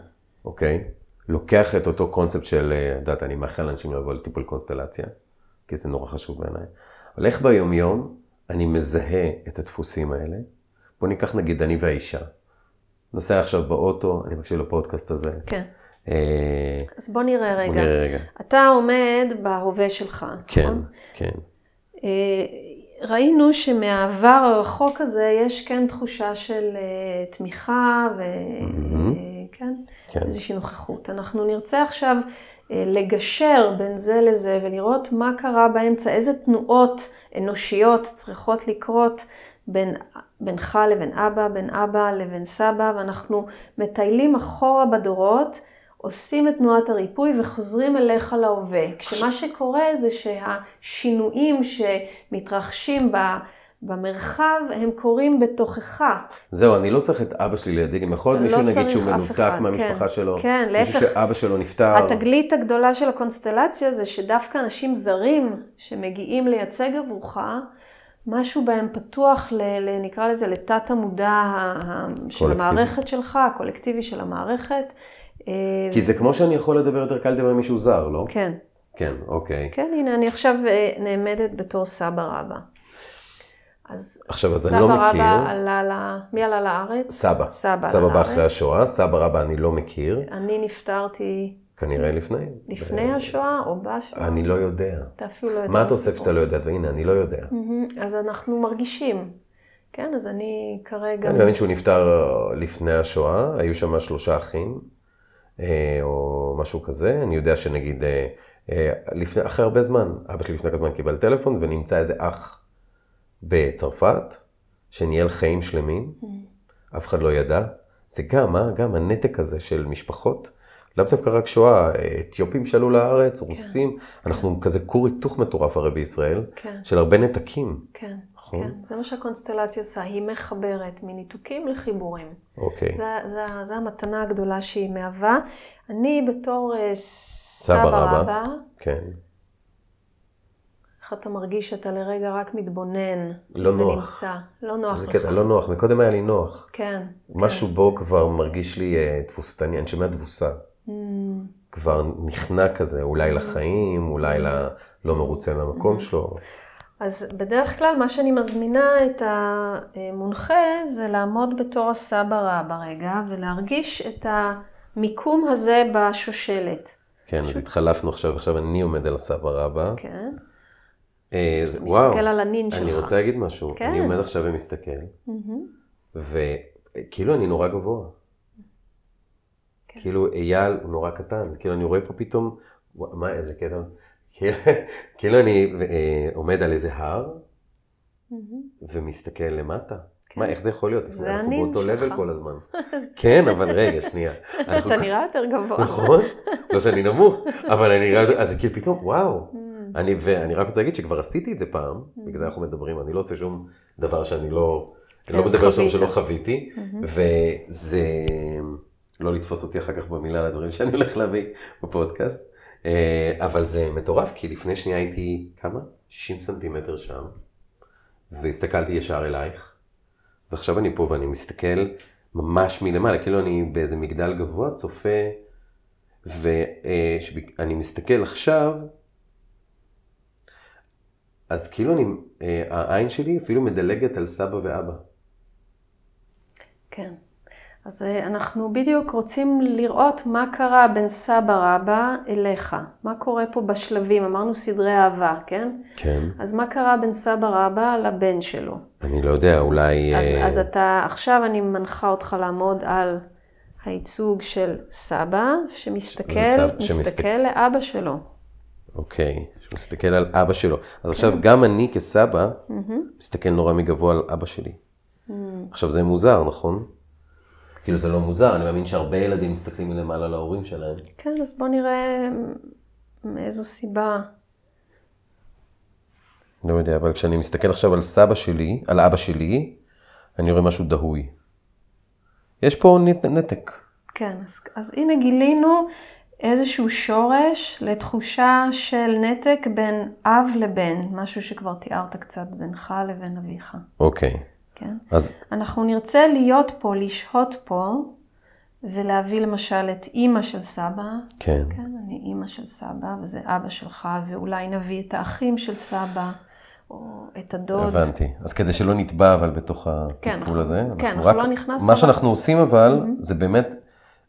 אוקיי? לוקח את אותו קונספט של, אה, את יודעת, אני מאחל לאנשים לבוא לטיפול קונסטלציה, כי זה נורא חשוב בעיניי. אבל איך ביומיום אני מזהה את הדפוסים האלה? בוא ניקח נגיד אני והאישה. נוסע עכשיו באוטו, אני מקשיב לפודקאסט הזה. כן. אה, אז בוא נראה רגע. בוא נראה רגע. אתה עומד בהווה שלך, כן, נכון? כן. אה, ראינו שמהעבר הרחוק הזה יש כן תחושה של אה, תמיכה וכן, כן. איזושהי נוכחות. אנחנו נרצה עכשיו אה, לגשר בין זה לזה ולראות מה קרה באמצע, איזה תנועות אנושיות צריכות לקרות בין, בינך לבין אבא, בין אבא לבין סבא, ואנחנו מטיילים אחורה בדורות. עושים את תנועת הריפוי וחוזרים אליך להווה. כשמה שקורה זה שהשינויים שמתרחשים ב- במרחב, הם קורים בתוכך. זהו, אני לא צריך את אבא שלי לידי, גם יכול להיות לא מישהו נגיד צריך שהוא מנותק מהמשפחה כן. שלו. כן, מישהו להפך. שאבא שלו נפטר. התגלית הגדולה של הקונסטלציה זה שדווקא אנשים זרים שמגיעים לייצג עבורך, משהו בהם פתוח, ל, ל, נקרא לזה, לתת המודע של. המערכת שלך, הקולקטיבי של המערכת. אה, כי זה כמו שאני יכול לדבר יותר קל לדבר עם מישהו זר, לא? כן. כן, אוקיי. כן, הנה, אני עכשיו אה, נעמדת בתור סבא רבא. אז עכשיו, אז אני סבא לא רבא מכיר. עלה ל... מי עלה לארץ? סבא. סבא סבא עלה בא אחרי לארץ. השואה, סבא רבא אני לא מכיר, אני נפטרתי כנראה לפני. לפני השואה או בשואה? אני לא יודע. אתה אפילו לא יודע. מה אתה עושה. כשאתה לא יודע? והנה, אני לא יודע. אז אנחנו מרגישים. כן, אז אני כרגע... אני מאמין שהוא נפטר אה, לפני השואה, היו שם שלושה אחים, אה, או משהו כזה. אני יודע שנגיד, אה, לפני, אחרי הרבה זמן, אבא שלי לפני כמה זמן קיבל טלפון, ונמצא איזה אח בצרפת, שניהל חיים שלמים, אף אחד לא ידע. זה גם, אה, גם הנתק הזה של משפחות, לאו דווקא רק שואה, אה, אתיופים שעלו לארץ, רוסים, אנחנו כזה כור היתוך מטורף הרי בישראל, כן, של הרבה נתקים, כן, נכון? כן. זה מה שהקונסטלציה עושה, היא מחברת מניתוקים לחיבורים. אוקיי. זה, זה, זה המתנה הגדולה שהיא מהווה. אני בתור אה, סבא רבא. כן. איך אתה מרגיש שאתה לרגע רק מתבונן לא נוח. ונמצא. לא נוח זה לך. קטע לא נוח, מקודם היה לי נוח. כן. משהו בו כבר מרגיש לי אה, תבוסתני, אני שומע תבוסה. Mm, כבר נכנע כזה, אולי לחיים, אולי לא מרוצה מהמקום שלו. אז בדרך כלל מה שאני מזמינה את המונחה זה לעמוד בתור הסבא רבא רגע ולהרגיש את המיקום הזה בשושלת. כן, אז התחלפנו עכשיו, עכשיו אני עומד על הסבא רבא. כן. אה, זה- וואו, מסתכל על הנין שלך. אני רוצה להגיד משהו. כן. אני עומד עכשיו ומסתכל, מהמם. וכאילו אני נורא גבוה. כן. כאילו אייל הוא נורא קטן, כאילו אני רואה פה פתאום, מה, איזה קטע. כאילו- *laughs* כאילו אני אה, עומד על איזה הר. ומסתכל למטה. כן. מה, איך זה יכול להיות? זה אנחנו באותו. לבל כל הזמן. *laughs* כן, אבל רגע, שנייה. *laughs* אתה נראה יותר גבוה. נכון? לא שאני נמוך, אבל אני נראה, אז כאילו פתאום, וואו. אני, ואני רק רוצה להגיד שכבר עשיתי את זה פעם, בגלל זה אנחנו מדברים, אני לא עושה שום דבר שאני לא, כן, לא מדבר שם. שלא חוויתי, וזה, לא לתפוס אותי אחר כך במילה על הדברים שאני הולך להביא בפודקאסט, אה, אבל זה מטורף, כי לפני שנייה הייתי, כמה? 60 סנטימטר שם, והסתכלתי ישר אלייך, ועכשיו אני פה ואני מסתכל ממש מלמעלה, כאילו אני באיזה מגדל גבוה, צופה, ואני מסתכל עכשיו, אז כאילו אני, אה, העין שלי אפילו מדלגת על סבא ואבא. כן. אז אה, אנחנו בדיוק רוצים לראות מה קרה בין סבא רבא אליך. מה קורה פה בשלבים? אמרנו סדרי אהבה, כן? כן. אז מה קרה בין סבא רבא לבן שלו? אני לא יודע, אולי... אז, אה, אז אתה, עכשיו אני מנחה אותך לעמוד על הייצוג של סבא, שמסתכל, סבא, שמסתכל- מסתכל לאבא שלו. אוקיי, שמסתכל על אבא שלו. אז עכשיו גם אני כסבא, מסתכל נורא מגבוה על אבא שלי. עכשיו זה מוזר, נכון? כאילו זה לא מוזר, אני מאמין שהרבה ילדים מסתכלים מלמעלה על ההורים שלהם. כן, אז בוא נראה מאיזו סיבה. לא יודע, אבל כשאני מסתכל עכשיו על סבא שלי, על אבא שלי, אני רואה משהו דהוי. יש פה נט, נתק. כן, אז, אז הנה גילינו איזשהו שורש לתחושה של נתק בין אב לבן, משהו שכבר תיארת קצת בינך לבין אביך, אוקיי, כן? אז אנחנו נרצה להיות פה, לשהות פה, ולהביא למשל את אימא של סבא, כן. כן, אני אימא של סבא, וזה אבא שלך, ואולי נביא את האחים של סבא, או את הדוד. הבנתי. אז כדי שלא נטבע אבל בתוך כן, הטיפול אנחנו- הזה, כן, אנחנו רק, לא נכנסנו מה שאנחנו עושים אבל, זה באמת,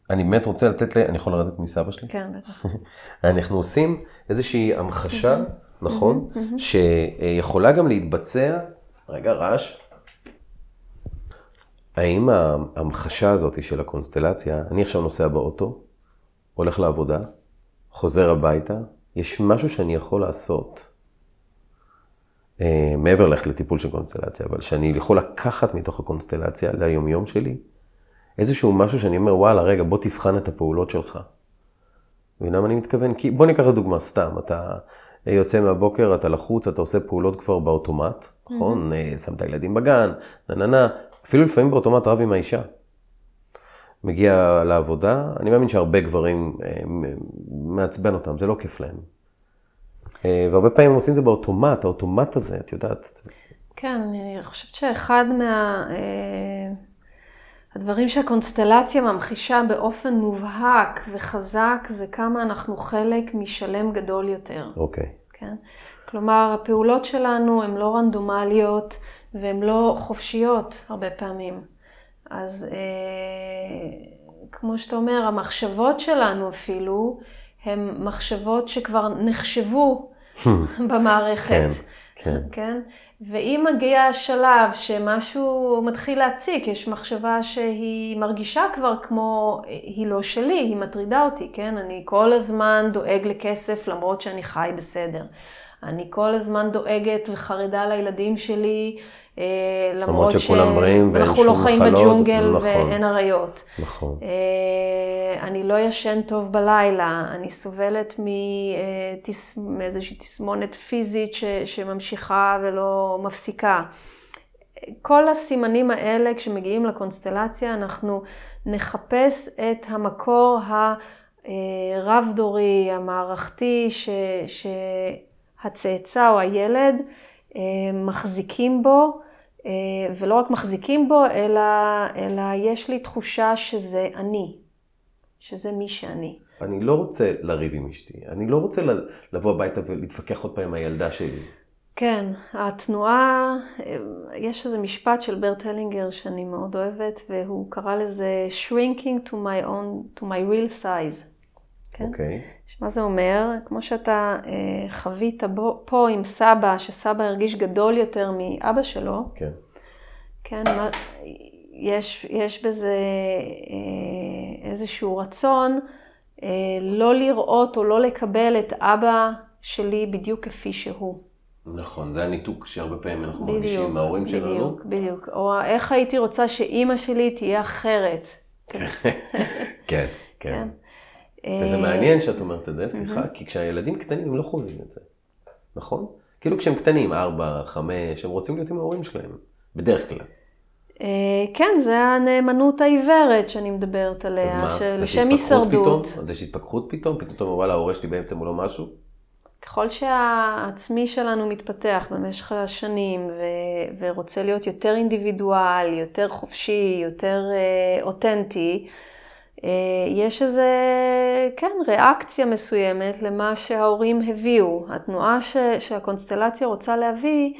אני באמת רוצה לתת ל... אני יכול לרדת מסבא שלי? כן, בטח. *laughs* אנחנו עושים איזושהי המחשה, נכון? שיכולה גם להתבצע, רגע, רעש. האם ההמחשה הזאת של הקונסטלציה, אני עכשיו נוסע באוטו, הולך לעבודה, חוזר הביתה, יש משהו שאני יכול לעשות, אה, מעבר ללכת לטיפול של קונסטלציה, אבל שאני יכול לקחת מתוך הקונסטלציה ליומיום שלי, איזשהו משהו שאני אומר, וואלה, רגע, בוא תבחן את הפעולות שלך. מבינה מה אני מתכוון? כי בוא ניקח לדוגמה, סתם, אתה יוצא מהבוקר, אתה לחוץ, אתה עושה פעולות כבר באוטומט, נכון? אה, שם את הילדים בגן, נה נה נה, אפילו לפעמים באוטומט רב עם האישה. מגיע לעבודה, אני מאמין שהרבה גברים אה, מעצבן אותם, זה לא כיף להם. אה, והרבה פעמים הם עושים את זה באוטומט, האוטומט הזה, את יודעת. כן, אני חושבת שאחד מה... אה, הדברים שהקונסטלציה ממחישה באופן מובהק וחזק זה כמה אנחנו חלק משלם גדול יותר, אוקיי. כן? כלומר, הפעולות שלנו הן לא רנדומליות והן לא חופשיות הרבה פעמים. אז אה, כמו שאתה אומר, המחשבות שלנו אפילו, הן מחשבות שכבר נחשבו *laughs* במערכת. כן, כן. כן? ואם מגיע השלב שמשהו מתחיל להציק, יש מחשבה שהיא מרגישה כבר כמו, היא לא שלי, היא מטרידה אותי, כן? אני כל הזמן דואג לכסף למרות שאני חי בסדר. אני כל הזמן דואגת וחרדה לילדים שלי, אה, למרות שכולם בריאים ואין לא שום חיים מחלות, בג'ונגל נכון. ואין אריות. נכון. אה, אני לא ישן טוב בלילה, אני סובלת מתס- מאיזושהי תסמונת פיזית ש, שממשיכה ולא מפסיקה. כל הסימנים האלה, כשמגיעים לקונסטלציה, אנחנו נחפש את המקור הרב-דורי, המערכתי, ש, שהצאצא או הילד אה, מחזיקים בו, אה, ולא רק מחזיקים בו, אלא, אלא יש לי תחושה שזה אני, שזה מי שאני. אני לא רוצה לריב עם אשתי, אני לא רוצה לבוא הביתה ולהתווכח עוד פעם עם הילדה שלי. כן, התנועה, יש איזה משפט של ברט הלינגר שאני מאוד אוהבת, והוא קרא לזה shrinking to my own, to my real size. כן? אוקיי. מה זה אומר? כמו שאתה אה, חווית בו, פה עם סבא, שסבא הרגיש גדול יותר מאבא שלו, כן. כן, מה, יש, יש בזה אה, איזשהו רצון אה, לא לראות או לא לקבל את אבא שלי בדיוק כפי שהוא. נכון, זה הניתוק שהרבה פעמים אנחנו בדיוק, מרגישים מההורים שלנו. בדיוק, בדיוק. או איך הייתי רוצה שאימא שלי תהיה אחרת. כן, *laughs* כן. אה, וזה מעניין שאת אומרת את זה, סליחה, כי כשהילדים קטנים הם לא חווים את זה, נכון? כאילו כשהם קטנים, ארבע, חמש, הם רוצים להיות עם ההורים שלהם, בדרך כלל. אה, כן, זה הנאמנות העיוורת שאני מדברת עליה, מה? אז יש לשם התפכחות הישרדות. אז יש התפכחות פתאום? פתאום אתה אומר, וואלה, ההורה שלי באמצע מולו משהו? ככל שהעצמי שלנו מתפתח במשך השנים ו- ורוצה להיות יותר אינדיבידואל, יותר חופשי, יותר אה, אותנטי, אה, יש איזה, כן, ריאקציה מסוימת למה שההורים הביאו. התנועה ש- שהקונסטלציה רוצה להביא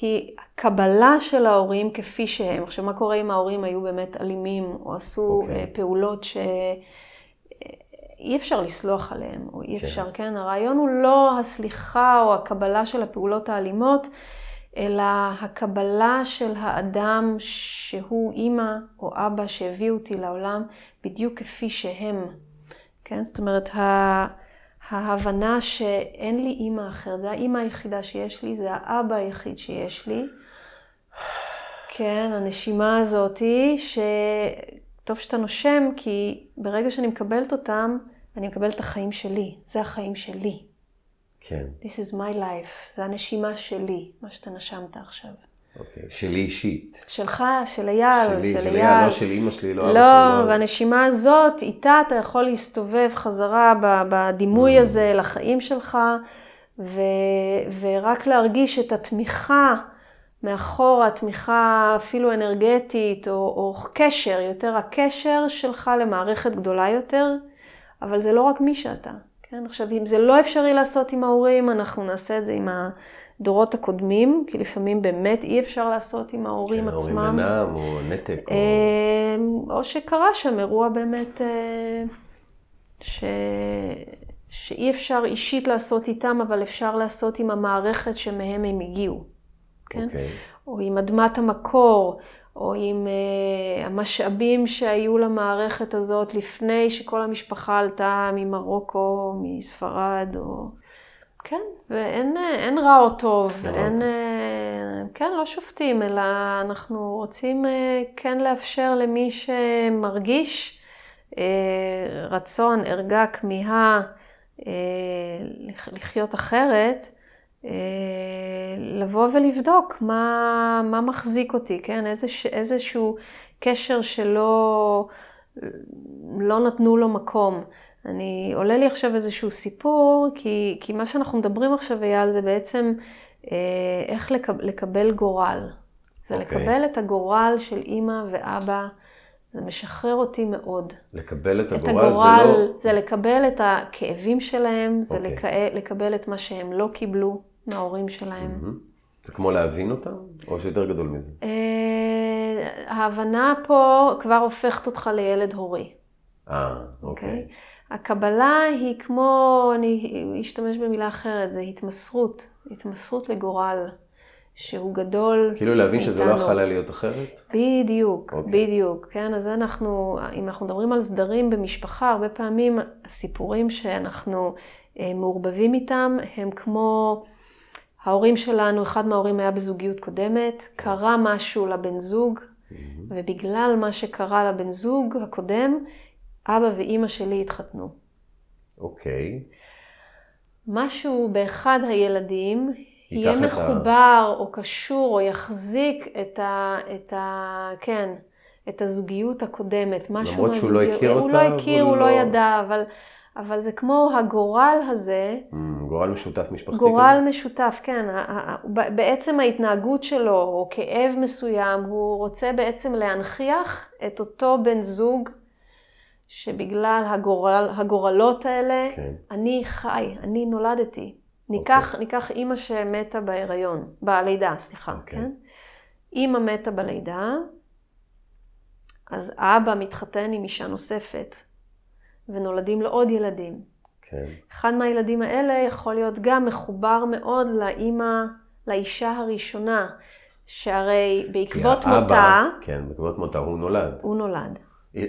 היא קבלה של ההורים כפי שהם. עכשיו, מה קורה אם ההורים היו באמת אלימים או עשו אוקיי. אה, פעולות ש... אי אפשר לסלוח עליהם, או אי כן. אפשר, כן? הרעיון הוא לא הסליחה או הקבלה של הפעולות האלימות, אלא הקבלה של האדם שהוא אימא או אבא שהביאו אותי לעולם בדיוק כפי שהם. כן? זאת אומרת, ההבנה שאין לי אימא אחרת, זה האימא היחידה שיש לי, זה האבא היחיד שיש לי. כן, הנשימה הזאתי, שטוב שאתה נושם, כי ברגע שאני מקבלת אותם, אני מקבלת את החיים שלי. זה החיים שלי. כן. This is my life, זה הנשימה שלי, מה שאתה נשמת עכשיו. אוקיי, שלי אישית. שלך, של אייל, שלי, של של אייל. אייל, לא של אימא שלי, לא אבא שלי. לא, והנשימה הזאת, איתה אתה יכול להסתובב חזרה בדימוי Mm. הזה לחיים שלך, ו- ורק להרגיש את התמיכה מאחורה, תמיכה אפילו אנרגטית, או, או קשר, יותר הקשר שלך למערכת גדולה יותר, אבל זה לא רק מי שאתה. כן? עכשיו, אם זה לא אפשרי לעשות עם ההורים, אנחנו נעשה את זה עם הדורות הקודמים, כי לפעמים באמת אי אפשר לעשות עם ההורים כן, עצמם. ההורים אינם, או נתק, או... אה, או שקרה שם אירוע באמת אה, ש... שאי אפשר אישית לעשות איתם, אבל אפשר לעשות עם המערכת שמהם הם הגיעו, כן? אוקיי. או עם אדמת המקור, או עם uh, המשאבים שהיו למערכת הזאת לפני שכל המשפחה עלתה ממרוקו, מספרד, או... כן, ואין אה, רע או טוב, אין רע או אין. אה, כן, לא שופטים, אלא אנחנו רוצים כן לאפשר למי שמרגיש רצון, ערגה, כמיהה, לח- לחיות אחרת, לבוא ולבדוק מה, מה מחזיק אותי, כן? איזה, איזשהו קשר שלא לא נתנו לו מקום. אני, עולה לי עכשיו איזשהו סיפור, כי, כי מה שאנחנו מדברים עכשיו, אייל, זה בעצם אה, איך לקב, לקבל גורל. זה אוקיי. לקבל את הגורל של אימא ואבא, זה משחרר אותי מאוד. לקבל את את הגורל, הגורל, זה לא... זה לקבל את הכאבים שלהם, זה אוקיי. לק... לקבל את מה שהם לא קיבלו מההורים שלהם. זה כמו להבין אותם, או שיותר גדול מזה? אה, ההבנה פה כבר הופכת אותך לילד הורי. אה, אוקיי? אוקיי. הקבלה היא כמו, אני אשתמש במילה אחרת, זה התמסרות, התמסרות לגורל, שהוא גדול כאילו להבין שזה לא. יכול היה להיות אחרת? בדיוק, אוקיי. בדיוק, כן, אז אנחנו, אם אנחנו מדברים על סדרים במשפחה, הרבה פעמים הסיפורים שאנחנו אה, מעורבבים איתם הם כמו ההורים שלנו, אחד מההורים היה בזוגיות קודמת, קרה משהו לבן זוג, ובגלל מה שקרה לבן זוג הקודם, אבא ואימא שלי התחתנו. אוקיי. משהו באחד הילדים יהיה את ה- מחובר או קשור או יחזיק את ה... את ה... כן, את הזוגיות הקודמת. משהו למרות שהוא לא מהזוגיות- הכיר הוא אותה, לא הכיר, הוא לא לא- ידע, אבל, אבל זה כמו הגורל הזה, אמ, גורל משותף משפחתי גורל כזה? משותף, כן. בעצם ההתנהגות שלו, או כאב מסוים, הוא רוצה בעצם להנכיח את אותו בן זוג, שבגלל הגורל, הגורלות האלה, כן. אני חי, אני נולדתי. ניקח, ניקח אימא שמתה בהיריון, בלידה, סליחה, אוקיי. כן? אימא מתה בלידה, אז אבא מתחתן עם אישה נוספת, ונולדים לו עוד ילדים. כן. אחד מהילדים האלה יכול להיות גם מחובר מאוד לאימא, לאישה הראשונה, שהרי בעקבות האבא- מותה, כן, בעקבות מותה הוא נולד. הוא נולד.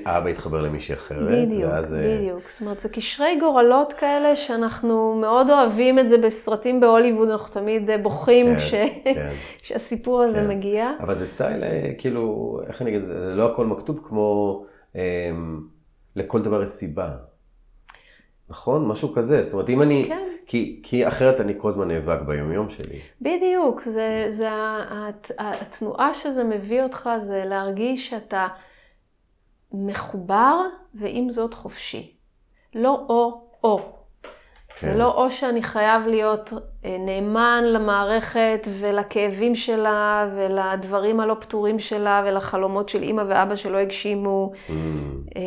האבא התחבר למישהי אחרת, בדיוק, ואז... אה, בדיוק. זאת אומרת, זה קשרי גורלות כאלה שאנחנו מאוד אוהבים את זה בסרטים בהוליווד, אנחנו תמיד אה, בוכים כן, כש... כן. *laughs* כשהסיפור הזה כן. מגיע. אבל זה סטייל, אה, כאילו, איך אני אגיד זה לא הכל מכתוב כמו אמ, לכל דבר יש סיבה. נכון? משהו כזה. זאת אומרת, אם אני... כן. כי, כי אחרת אני כל הזמן נאבק ביומיום שלי. בדיוק, זה, זה הת- התנועה שזה מביא אותך זה להרגיש שאתה מחובר ועם זאת חופשי. לא או-או. כן. זה לא או שאני חייב להיות אה, נאמן למערכת ולכאבים שלה ולדברים הלא פתורים שלה ולחלומות של אימא ואבא שלא הגשימו אמ, אה,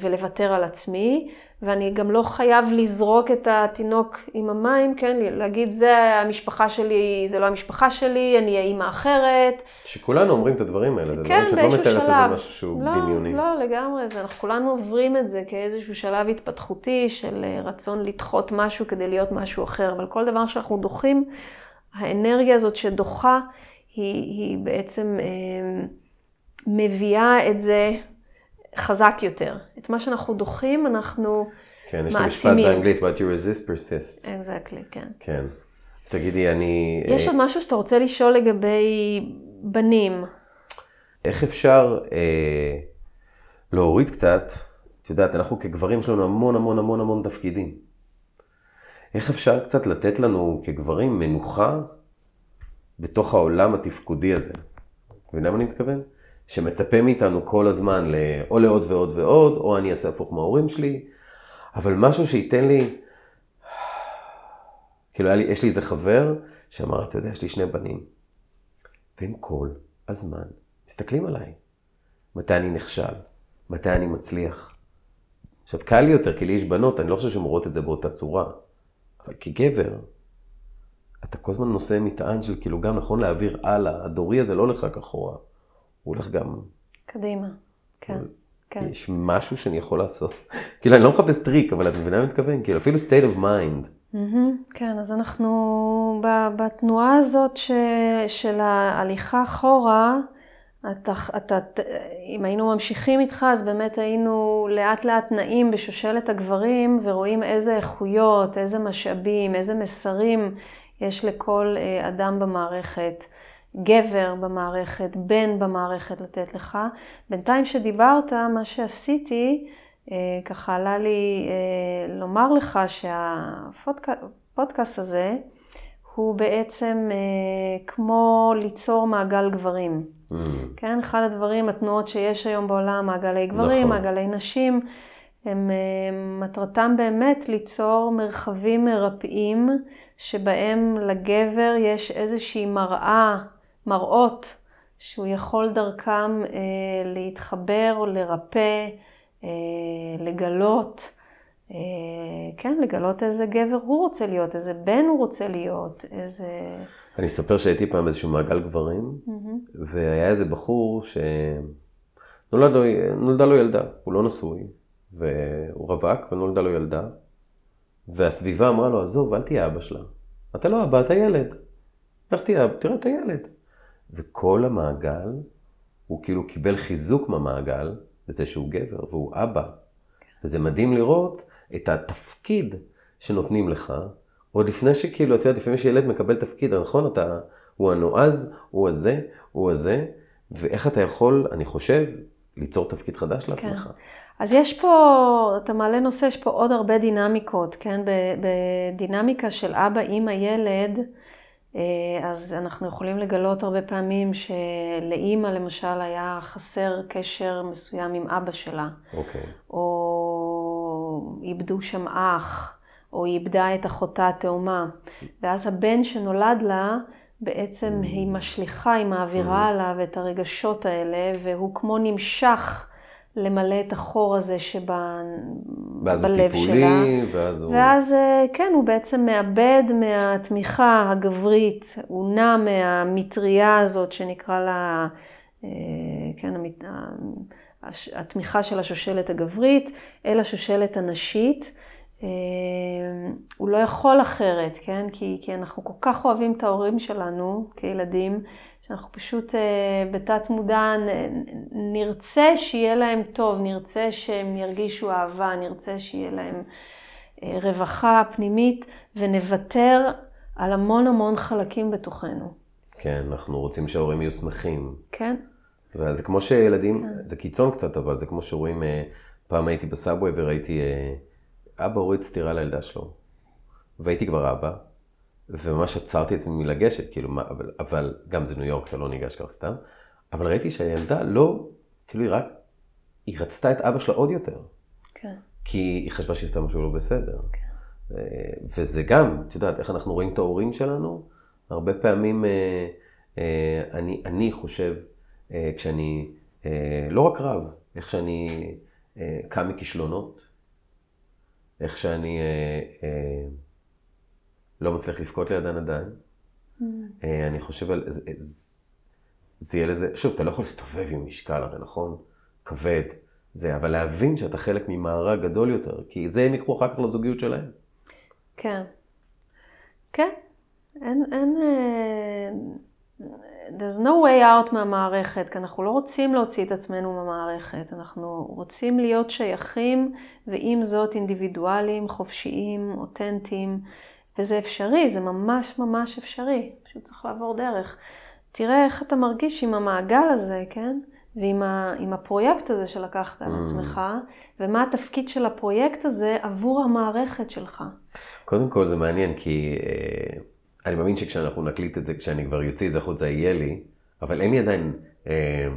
ולוותר על עצמי. ואני גם לא חייב לזרוק את התינוק עם המים, כן? להגיד זה המשפחה שלי, זה לא המשפחה שלי, אני אהיה אימא אחרת. שכולנו אומרים את הדברים האלה, זה כן, דברים שאת לא מתארת איזה. משהו שהוא לא, דמיוני. לא, לגמרי. זה, אנחנו כולנו עוברים את זה כאיזשהו שלב התפתחותי של אה, רצון לדחות משהו כדי להיות משהו אחר. אבל כל דבר שאנחנו דוחים, האנרגיה הזאת שדוחה, היא, היא בעצם אה, מביאה את זה חזק יותר. את מה שאנחנו דוחים, אנחנו כן, יש את מעצימים. המשפט באנגלית, what you resist persist. אקזקטלי, כן. כן. תגידי, אני... יש אה, עוד משהו שאתה רוצה לשאול לגבי בנים. איך אפשר אה, להוריד קצת, את יודעת, אנחנו כגברים יש לנו המון המון המון המון תפקידים. איך אפשר קצת לתת לנו כגברים מנוחה בתוך העולם התפקודי הזה? מבינה מה אני מתכוון? שמצפה מאיתנו כל הזמן ל... או לעוד ועוד ועוד, או אני אעשה הפוך מההורים שלי, אבל משהו שייתן לי... כאילו, לי, יש לי איזה חבר שאמר, אתה יודע, יש לי שני בנים, והם כל הזמן מסתכלים עליי. מתי אני נכשל? מתי אני מצליח? עכשיו, קל לי יותר, כי לי יש בנות, אני לא חושב שהן רואות את זה באותה צורה. אבל כגבר, אתה כל הזמן נושא מטען של כאילו גם נכון להעביר הלאה, הדורי הזה לא הולך רק אחורה, הוא הולך גם, קדימה. כן, כן. יש משהו שאני יכול לעשות. *laughs* כאילו, אני לא מחפש טריק, אבל את מבינה מה אני מתכוון? כאילו, אפילו state of mind. מהמם, כן, אז אנחנו בתנועה הזאת ש, של ההליכה אחורה, אתה, אתה, אם היינו ממשיכים איתך, אז באמת היינו לאט לאט נעים בשושלת הגברים ורואים איזה איכויות, איזה משאבים, איזה מסרים יש לכל אה, אדם במערכת, גבר במערכת, בן במערכת לתת לך. בינתיים שדיברת, מה שעשיתי, אה, ככה עלה לי אה, לומר לך שהפודקאסט הזה הוא בעצם אה, כמו ליצור מעגל גברים. Mm, כן, אחד הדברים, התנועות שיש היום בעולם, מעגלי גברים, נכון. מעגלי נשים, הם מטרתם באמת ליצור מרחבים מרפאים, שבהם לגבר יש איזושהי מראה, מראות, שהוא יכול דרכם אה, להתחבר לרפא, אה, לגלות, אה, כן, לגלות איזה גבר הוא רוצה להיות, איזה בן הוא רוצה להיות, איזה... אני אספר שהייתי פעם באיזשהו מעגל גברים, והיה איזה בחור שנולדה לו, ילדה, הוא לא נשוי, והוא רווק ונולדה לו ילדה, והסביבה אמרה לו, עזוב, אל תהיה אבא שלה. אתה לא אבא, אתה ילד. לך תהיה תראה את הילד. וכל המעגל, הוא כאילו קיבל חיזוק מהמעגל, לזה שהוא גבר, והוא אבא. וזה מדהים לראות את התפקיד שנותנים לך, עוד לפני שכאילו, אתה יודע, לפעמים שילד מקבל תפקיד, נכון? אתה, הוא הנועז, הוא הזה, הוא הזה, ואיך אתה יכול, אני חושב, ליצור תפקיד חדש לעצמך. אז יש פה, אתה מעלה נושא, יש פה עוד הרבה דינמיקות, כן? בדינמיקה של אבא, אימא, ילד, אז אנחנו יכולים לגלות הרבה פעמים שלאימא למשל היה חסר קשר מסוים עם אבא שלה, אוקיי. או איבדו שם אח, או איבדה את אחותה התאומה. ואז הבן שנולד לה, בעצם היא משליכה, היא מעבירה עליו את הרגשות האלה, והוא כמו נמשך למלא את החור הזה ואז הוא שבלב שלה. טיפולי, ואז הוא... ואז אה, כן, הוא בעצם מאבד מהתמיכה הגברית, הוא נע מהמטריה הזאת שנקרא לה, אה, כן, המת- התמיכה של השושלת הגברית, אל השושלת הנשית. אה, הוא לא יכול אחרת, כן? כי, כי אנחנו כל כך אוהבים את ההורים שלנו כילדים, שאנחנו פשוט אה, בתת מודע נרצה שיהיה להם טוב, נרצה שהם ירגישו אהבה, נרצה שיהיה להם אה, רווחה פנימית, ונוותר על המון המון חלקים בתוכנו, כן, אנחנו רוצים שההורים יהיו שמחים. כן? וזה כמו שילדים, זה קיצון קצת, אבל זה כמו שרואים, אה, פעם הייתי בסאבווי וראיתי, אבא הוריד סטירה לילדה שלו. והייתי כבר אבא, וממש עצרתי את עצמי מלגשת, כאילו, מה, אבל, אבל גם זה ניו יורק, אתה לא ניגש ככה סתם. אבל ראיתי שהילדה לא, כאילו היא רק, היא רצתה את אבא שלה עוד יותר. כן. כי היא חשבה שהיא עשתה משהו לא בסדר. אה, וזה גם, את יודעת, איך אנחנו רואים את ההורים שלנו, הרבה פעמים אה, אה, אני, אני חושב, אה, כשאני, אה, לא רק רב, איך שאני אה, קם מכישלונות, איך שאני לא מצליח לבכות לידן עדיין. אה, אני חושב על... זה, זה, זה יהיה לזה... שוב, אתה לא יכול להסתובב עם משקל הרי, נכון? כבד. זה, אבל להבין שאתה חלק ממארג גדול יותר, כי זה הם יקחו אחר כך לזוגיות שלהם. כן. כן. אין, אין, אה, there's no way out מהמערכת, כי אנחנו לא רוצים להוציא את עצמנו מהמערכת, אנחנו רוצים להיות שייכים, ועם זאת אינדיבידואלים, חופשיים, אותנטיים, וזה אפשרי, זה ממש ממש אפשרי, פשוט צריך לעבור דרך. תראה איך אתה מרגיש עם המעגל הזה, כן? ועם ה, הפרויקט הזה שלקחת על Mm. עצמך, ומה התפקיד של הפרויקט הזה עבור המערכת שלך. קודם כל זה מעניין, כי אה, אני מאמין שכשאנחנו נקליט את זה, כשאני כבר יוציא את זה החוצה, יהיה לי, אבל אין לי עדיין אה,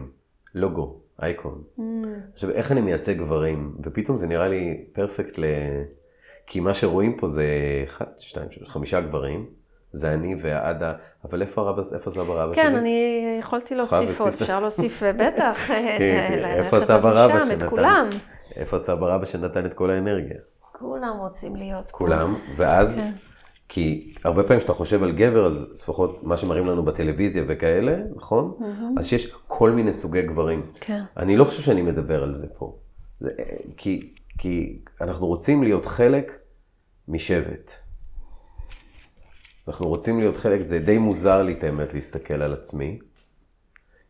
לוגו, אייקון. Mm. עכשיו, איך אני מייצג גברים, ופתאום זה נראה לי פרפקט ל... כי מה שרואים פה זה אחד, שתיים, שלוש, חמישה גברים, זה אני והעדה, אבל איפה הרבא, איפה סבא רבא שלי? כן, אני יכולתי להוסיף עוד. אפשר להוסיף אה, בטח, *laughs* אה, כן, איפה עוד רבא את שנתן? כולם. איפה סבא רבא שנתן את כל האנרגיה? כולם רוצים להיות. כולם, ואז, כן. כי הרבה פעמים כשאתה חושב על גבר, אז לפחות מה שמראים לנו בטלוויזיה וכאלה, נכון? אז שיש כל מיני סוגי גברים. כן. אני לא חושב שאני מדבר על זה פה. זה, כי, כי אנחנו רוצים להיות חלק משבט. אנחנו רוצים להיות חלק, זה די מוזר לי את האמת להסתכל על עצמי,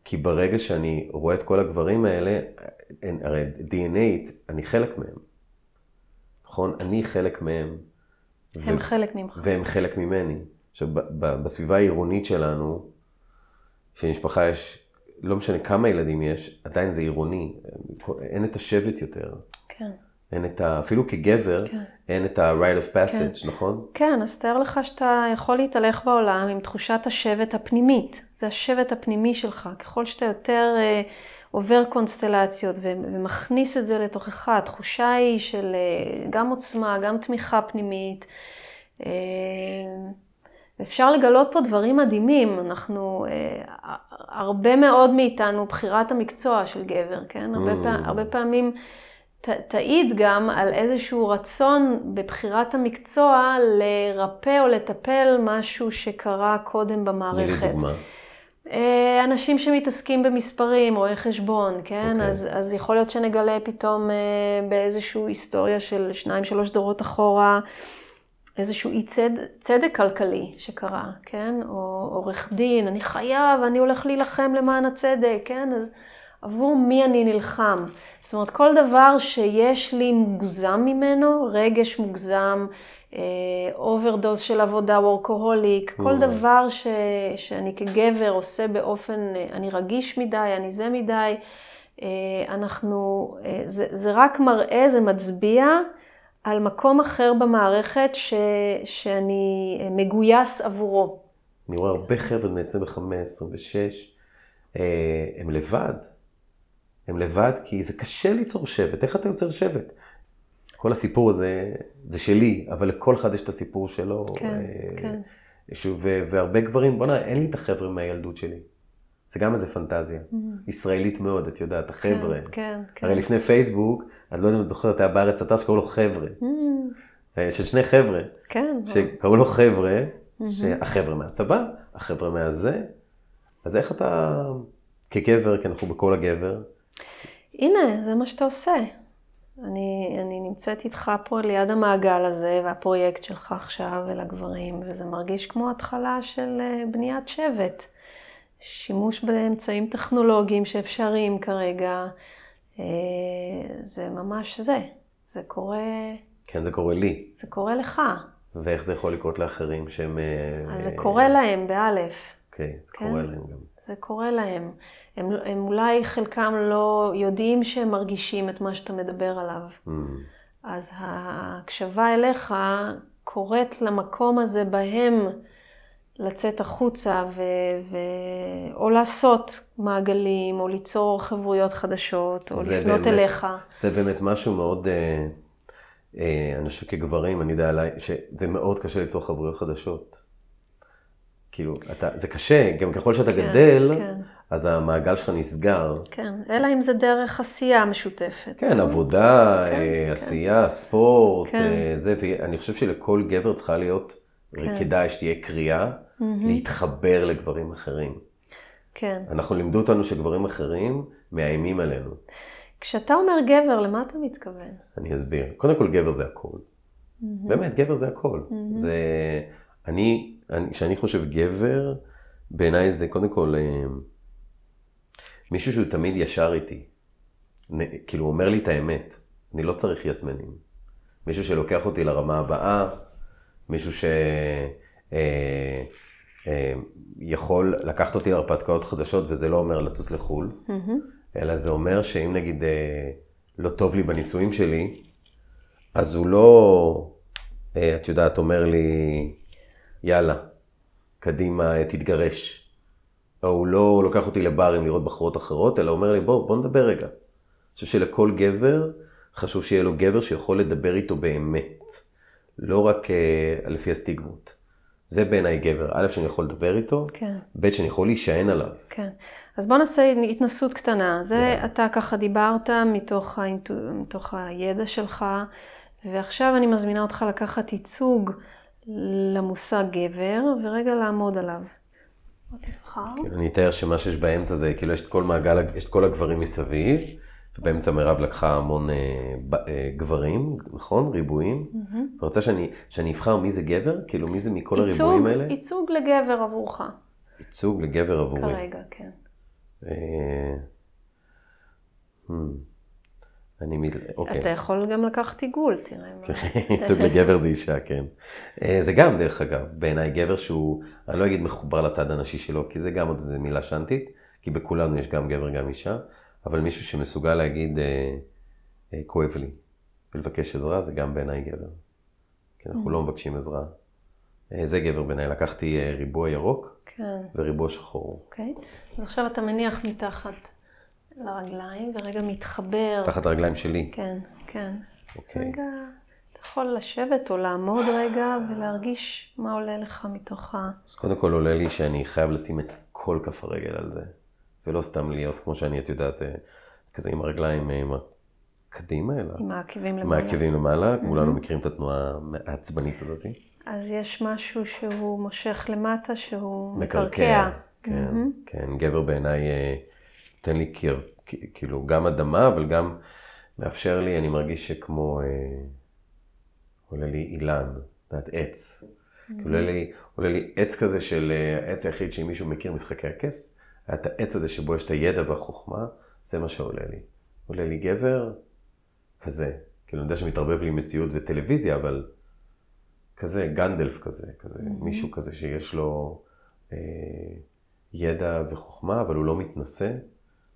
כי ברגע שאני רואה את כל הגברים האלה, הרי DNA, אני חלק מהם. נכון? אני חלק מהם. הם חלק ממך. והם חלק ממני. עכשיו, בסביבה העירונית שלנו, שלמשפחה יש, לא משנה כמה ילדים יש, עדיין זה עירוני. אין את השבט יותר. כן. אין את ה... אפילו כגבר, כן. אין את ה-rite of passage, נכון? כן, אז תאר לך שאתה יכול להתהלך בעולם עם תחושת השבט הפנימית. זה השבט הפנימי שלך. ככל שאתה יותר אה, עובר קונסטלציות ו- ומכניס את זה לתוכך, התחושה היא של אה, גם עוצמה, גם תמיכה פנימית. אה, אפשר לגלות פה דברים מדהימים. אנחנו, אה, הרבה מאוד מאיתנו, בחירת המקצוע של גבר, כן? הרבה, Mm. פעמים, הרבה פעמים ת, תעיד גם על איזשהו רצון בבחירת המקצוע לרפא או לטפל משהו שקרה קודם במערכת. אה, אנשים שמתעסקים במספרים, רואי חשבון, כן? אוקיי. אז, אז יכול להיות שנגלה פתאום אה, באיזושהי היסטוריה של שניים, שלוש דורות אחורה, איזשהו אי צד, צדק כלכלי שקרה, כן? או עורך דין, אני חייב, אני הולך להילחם למען הצדק, כן? אז עבור מי אני נלחם? זאת אומרת, כל דבר שיש לי מוגזם ממנו, רגש מוגזם, overdose של עבודה, workaholic, כל. דבר ש, שאני כגבר עושה באופן, אה, אני רגיש מדי, אני זה מדי, אה, אנחנו, אה, זה, זה רק מראה, זה מצביע על מקום אחר במערכת ש, שאני אה, מגויס עבורו. אני רואה הרבה חבר'ה בני 25, 26, אה, הם לבד. הם לבד כי זה קשה ליצור שבט. איך אתה יוצר שבט? כל הסיפור הזה, זה שלי, אבל לכל אחד יש את הסיפור שלו. כן, אה, כן. שוב, והרבה גברים, בוא'נה, אין לי את החבר'ה מהילדות שלי. זה גם איזה פנטזיה. ישראלית מאוד, את יודעת, החבר'ה. כן, כן, כן. הרי לפני פייסבוק, את לא יודעת אם את זוכרת, היה בארץ אתר שקראו לו חבר'ה. Mm, אה, של שני חבר'ה. כן, שקראו לו חבר'ה, שהחבר'ה מהצבא, החבר'ה מהזה. אז איך אתה, כגבר, כי אנחנו בכל הגבר, הנה, זה מה שאתה עושה. אני, אני נמצאת איתך פה ליד המעגל הזה, והפרויקט שלך עכשיו אל הגברים, וזה מרגיש כמו התחלה של אה, בניית שבט. שימוש באמצעים טכנולוגיים שאפשריים כרגע, אה, זה ממש זה. זה קורה, כן, זה קורה לי, זה קורה לך. ואיך זה יכול לקרות לאחרים שהם... אה, אז זה קורה להם, באלף. אוקיי, זה כן. קורה להם גם. זה קורה להם. הם, הם אולי חלקם לא יודעים שהם מרגישים את מה שאתה מדבר עליו. Mm, אז ההקשבה אליך קוראת למקום הזה בהם לצאת החוצה ו... ו... או לעשות מעגלים, או ליצור חברויות חדשות, או לפנות באמת- אליך. זה באמת משהו מאוד, אה, אה, אני חושב כגברים, אני יודע עליי, שזה מאוד קשה ליצור חברויות חדשות. כאילו, אתה, זה קשה, גם ככל שאתה כן, גדל, כן. אז המעגל שלך נסגר. כן, אלא אם זה דרך עשייה משותפת. כן, עבודה, כן, אה, כן. עשייה, ספורט, כן. אה, זה, ואני חושב שלכל גבר צריכה להיות, כן. כדאי שתהיה קריאה, להתחבר לגברים אחרים. כן. אנחנו לימדו אותנו שגברים אחרים מאיימים עלינו. כשאתה אומר גבר, למה אתה מתכוון? אני אסביר. קודם כל, גבר זה הכל. באמת, גבר זה הכל. זה... אני אני- כשאני חושב גבר, בעיניי זה קודם כל אה, מישהו שהוא תמיד ישר איתי. כאילו, הוא אומר לי את האמת. אני לא צריך יסמנים. מישהו שלוקח אותי לרמה הבאה, מישהו ש... אה, אה, יכול לקחת אותי להרפתקאות חדשות, וזה לא אומר לטוס לחו"ל, אלא זה אומר שאם נגיד אה, לא טוב לי בנישואים שלי, אז הוא לא, אה, את יודעת, אומר לי, יאללה, קדימה, תתגרש. או הוא לא לוקח אותי לברים לראות בחורות אחרות, אלא אומר לי, בוא, בוא נדבר רגע. אני חושב שלכל גבר, חשוב שיהיה לו גבר שיכול לדבר איתו באמת. לא רק אה, לפי הסטיגמות. זה בעיניי גבר. א', שאני יכול לדבר איתו, כן, ב', שאני יכול להישען עליו. כן. אז בוא נעשה התנסות קטנה. זה יאללה. אתה ככה דיברת מתוך, האינטו... מתוך הידע שלך, ועכשיו אני מזמינה אותך לקחת ייצוג למושג גבר, ורגע לעמוד עליו. כן, אני אתאר שמה שיש באמצע זה, כאילו יש את כל מעגל, יש את כל הגברים מסביב, ובאמצע מירב לקחה המון אה, ב, אה, גברים, נכון? ריבועים. מהמם. אתה רוצה שאני, שאני אבחר מי זה גבר? כאילו מי זה מכל ייצוג, הריבועים האלה? ייצוג לגבר עבורך, ייצוג לגבר עבורי. כרגע, כן. אה, hmm, אני מ... אוקיי. אתה יכול גם לקחת עיגול, תראה. ייצוג לגבר *laughs* זה אישה, כן. אה, זה גם, דרך אגב, בעיניי גבר שהוא, אני לא אגיד מחובר לצד הנשי שלו, כי זה גם עוד איזה מילה שנטית, כי בכולנו יש גם גבר, גם אישה, אבל מישהו שמסוגל להגיד, אה, אה, כואב לי, ולבקש עזרה, זה גם בעיניי גבר. כי אנחנו לא מבקשים עזרה. אה, זה גבר בעיניי. לקחתי ריבוע ירוק כן, וריבוע שחור. אוקיי. אז עכשיו אתה מניח מתחת לרגליים, ורגע מתחבר. תחת הרגליים שלי. כן, כן. אוקיי. רגע, אתה יכול לשבת או לעמוד רגע ולהרגיש מה עולה לך מתוך ה... אז קודם כל עולה לי שאני חייב לשים את כל כף הרגל על זה, ולא סתם להיות כמו שאני, את יודעת, אה, כזה עם הרגליים אה, עם הקדימה, אלא עם העקבים למעלה. מעקבים למעלה, כולנו מכירים את התנועה העצבנית הזאת. אז יש משהו שהוא מושך למטה, שהוא מקרקע. כן, מהמם. כן, גבר בעיניי אה, נותן לי קיר, כאילו גם אדמה, אבל גם מאפשר לי, אני מרגיש שכמו, אה, עולה לי אילן, את יודעת, עץ. כאילו עולה לי, עולה לי עץ כזה של, אה, העץ היחיד שאם מישהו מכיר משחקי הכס, היה את העץ הזה שבו יש את הידע והחוכמה, זה מה שעולה לי. עולה לי גבר כזה, כאילו אני יודע שמתערבב לי מציאות וטלוויזיה, אבל כזה, גנדלף כזה, כזה, מישהו כזה שיש לו אה, ידע וחוכמה, אבל הוא לא מתנשא,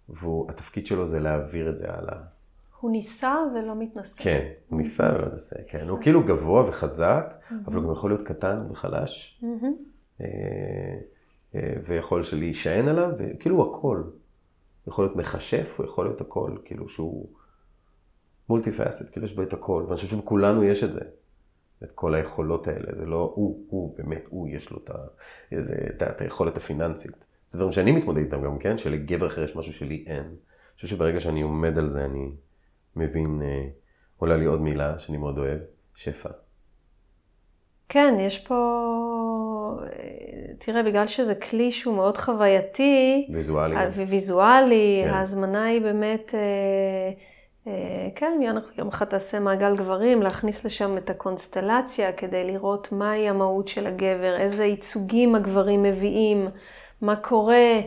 והתפקיד שלו זה להעביר את זה הלאה. הוא נישא ולא מתנשא. כן, הוא ניסה ולא ניסה, כן. הוא כאילו גבוה וחזק, אבל הוא גם יכול להיות קטן וחלש, מהמם. אה, אה, ויכול להישען עליו, וכאילו הוא הכל. הוא יכול להיות מכשף, הוא יכול להיות הכל, כאילו שהוא מולטי פאסט, כאילו יש בו את הכל, ואני חושב שבכולנו יש את זה. את כל היכולות האלה, זה לא הוא, הוא, באמת, הוא, יש לו את, ה, איזה, את, ה- את היכולת הפיננסית. זה דברים שאני מתמודד איתם גם, כן? שלגבר אחר יש משהו שלי אין. אני חושב שברגע שאני עומד על זה, אני מבין, אה, עולה לי עוד מילה שאני מאוד אוהב, שפע. כן, יש פה... אה, תראה, בגלל שזה כלי שהוא מאוד חווייתי, ויזואלי. וויזואלי, כן. ההזמנה היא באמת, אה, אה, כן, יום- יום אחד תעשה מעגל גברים, להכניס לשם את הקונסטלציה כדי לראות מהי המהות של הגבר, איזה ייצוגים הגברים מביאים, מה קורה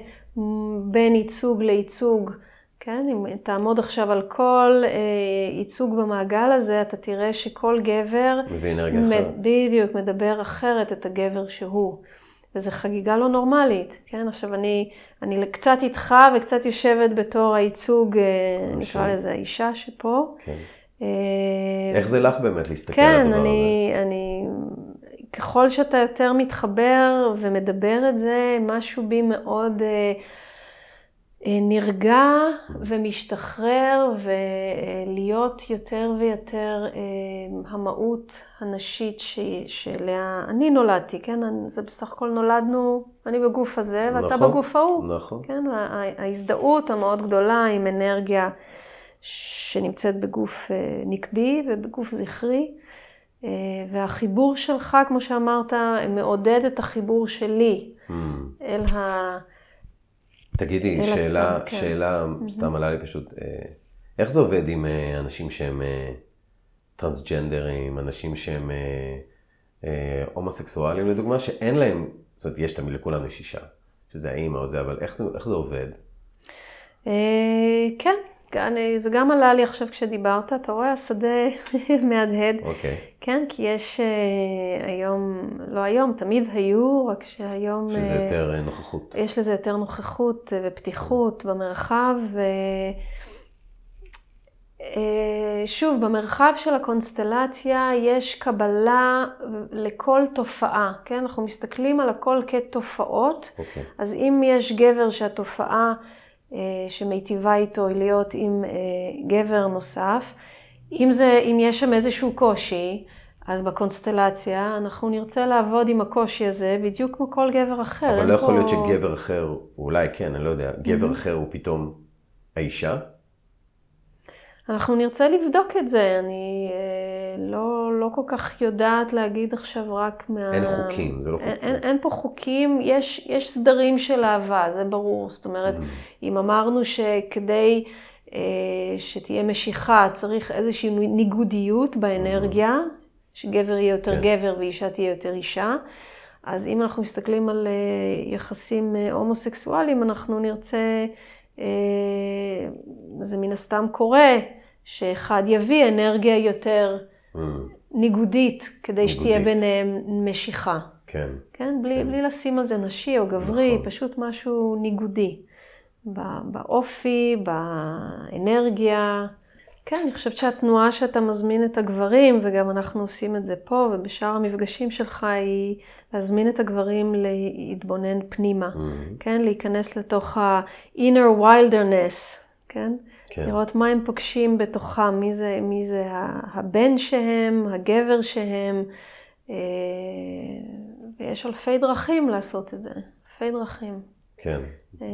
בין ייצוג לייצוג. כן, אם תעמוד עכשיו על כל אה, ייצוג במעגל הזה, אתה תראה שכל גבר מביא אנרגיה מ- אחרת. בדיוק, מדבר אחרת את הגבר שהוא. וזו חגיגה לא נורמלית, כן? עכשיו אני, אני קצת איתך וקצת יושבת בתור הייצוג, אה. נקרא לזה האישה שפה. כן. אה, איך זה לך באמת להסתכל על כן, הדבר הזה? אני, אני, ככל שאתה יותר מתחבר ומדבר את זה, משהו בי מאוד אה, אה, נרגע ומשתחרר, ולהיות יותר ויותר אה, המהות הנשית ש, שאליה אני נולדתי, כן? זה בסך הכל נולדנו, אני בגוף הזה ואתה נכון, בגוף ההוא. נכון. כן, ההזדהות המאוד גדולה עם אנרגיה שנמצאת בגוף אה, נקבי ובגוף זכרי. אה, והחיבור שלך, כמו שאמרת, מעודד את החיבור שלי Hmm. אל ה... תגידי, אל שאלה, עצמם, כן. שאלה, סתם עלה לי פשוט, אה, איך זה עובד עם אה, אנשים שהם טרנסג'נדרים, אנשים שהם הומוסקסואלים לדוגמה, שאין להם, זאת אומרת, יש תמיד לכולנו יש אישה, שזה האימא או זה, אבל איך זה, איך זה עובד? כן, אני, זה גם עלה לי עכשיו כשדיברת, אתה רואה, השדה *laughs* מהדהד. אוקיי. כן, כי יש אה, היום, לא היום, תמיד היו, רק שהיום... שזה אה, יותר אה, נוכחות. יש לזה יותר נוכחות ופתיחות במרחב. ו... שוב, במרחב של הקונסטלציה יש קבלה לכל תופעה, כן? אנחנו מסתכלים על הכל כתופעות. אוקיי. אז אם יש גבר שהתופעה שמיטיבה איתו להיות עם אה, גבר נוסף, אם, זה, אם יש שם איזשהו קושי, אז בקונסטלציה אנחנו נרצה לעבוד עם הקושי הזה בדיוק כמו כל גבר אחר. אבל לא יכול להיות פה- שגבר אחר, אולי כן, אני לא יודע, גבר אחר הוא פתאום האישה? אנחנו נרצה לבדוק את זה, אני אה, לא, לא כל כך יודעת להגיד עכשיו רק מה... אין חוקים, זה לא חוקים. אין, אין פה חוקים, יש, יש סדרים של אהבה, זה ברור. זאת אומרת, אם אמרנו שכדי אה, שתהיה משיכה צריך איזושהי ניגודיות באנרגיה, שגבר יהיה יותר כן. גבר ואישה תהיה יותר אישה, אז אם אנחנו מסתכלים על אה, יחסים אה, הומוסקסואליים, אנחנו נרצה, אה, זה מן הסתם קורה, שאחד יביא אנרגיה יותר ניגודית, כדי שתהיה ניגודית. ביניהם משיכה. כן. כן? בלי, בלי לשים על זה נשי או גברי, נכון. פשוט משהו ניגודי. באופי, באנרגיה. כן, אני חושבת שהתנועה שאתה מזמין את הגברים, וגם אנחנו עושים את זה פה ובשאר המפגשים שלך, היא להזמין את הגברים להתבונן פנימה. Mm, כן? להיכנס לתוך ה-inner wilderness, כן? כן. לראות מה הם פוגשים בתוכם, מי זה, מי זה הבן שהם, הגבר שהם, אה, ויש אלפי דרכים לעשות את זה, אלפי דרכים. כן. אה,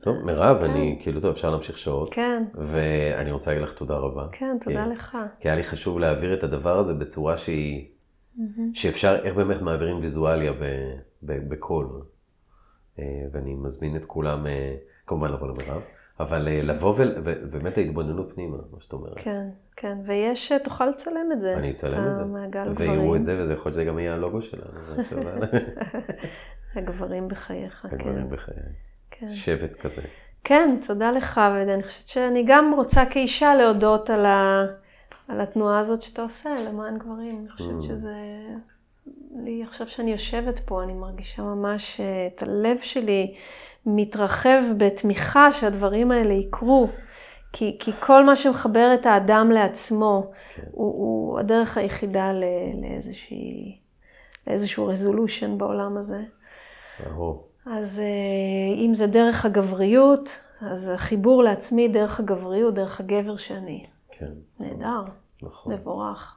טוב, מירב, אני, כאילו, טוב, אפשר להמשיך שעות. כן, ואני רוצה להגיד לך תודה רבה. כן, תודה כי- לך. כי היה לי חשוב להעביר את הדבר הזה בצורה שהיא, שאפשר, איך באמת מעבירים ויזואליה ב- ב- בקול. אה, ואני מזמין את כולם, כמובן לבוא למירב, אבל אה, לבוא ול- ובאמת ההתבוננות פנימה, מה שאת אומרת. כן, כן, ויש, תוכל לצלם את זה. אני אצלם את זה. המעגל ויראו גברים. את זה, וזה יכול להיות שזה גם יהיה הלוגו שלנו. הגברים *laughs* בחייך, כן. הגברים בחיי. כן. שבט כזה. כן, תודה לך, ואני חושבת שאני גם רוצה כאישה להודות על, ה... על התנועה הזאת שאתה עושה למען גברים. אני חושבת Mm. שזה... לי, עכשיו שאני יושבת פה, אני מרגישה ממש אה, את הלב שלי מתרחב בתמיכה שהדברים האלה יקרו. כי, כי כל מה שמחבר את האדם לעצמו, כן. הוא, הוא הדרך היחידה ל, לאיזושהי, לאיזשהו רזולושן בעולם הזה. ברור. אז אה, אם זה דרך הגבריות, אז החיבור לעצמי דרך הגבריות, דרך הגבר שאני. כן. נהדר, נכון. מבורך.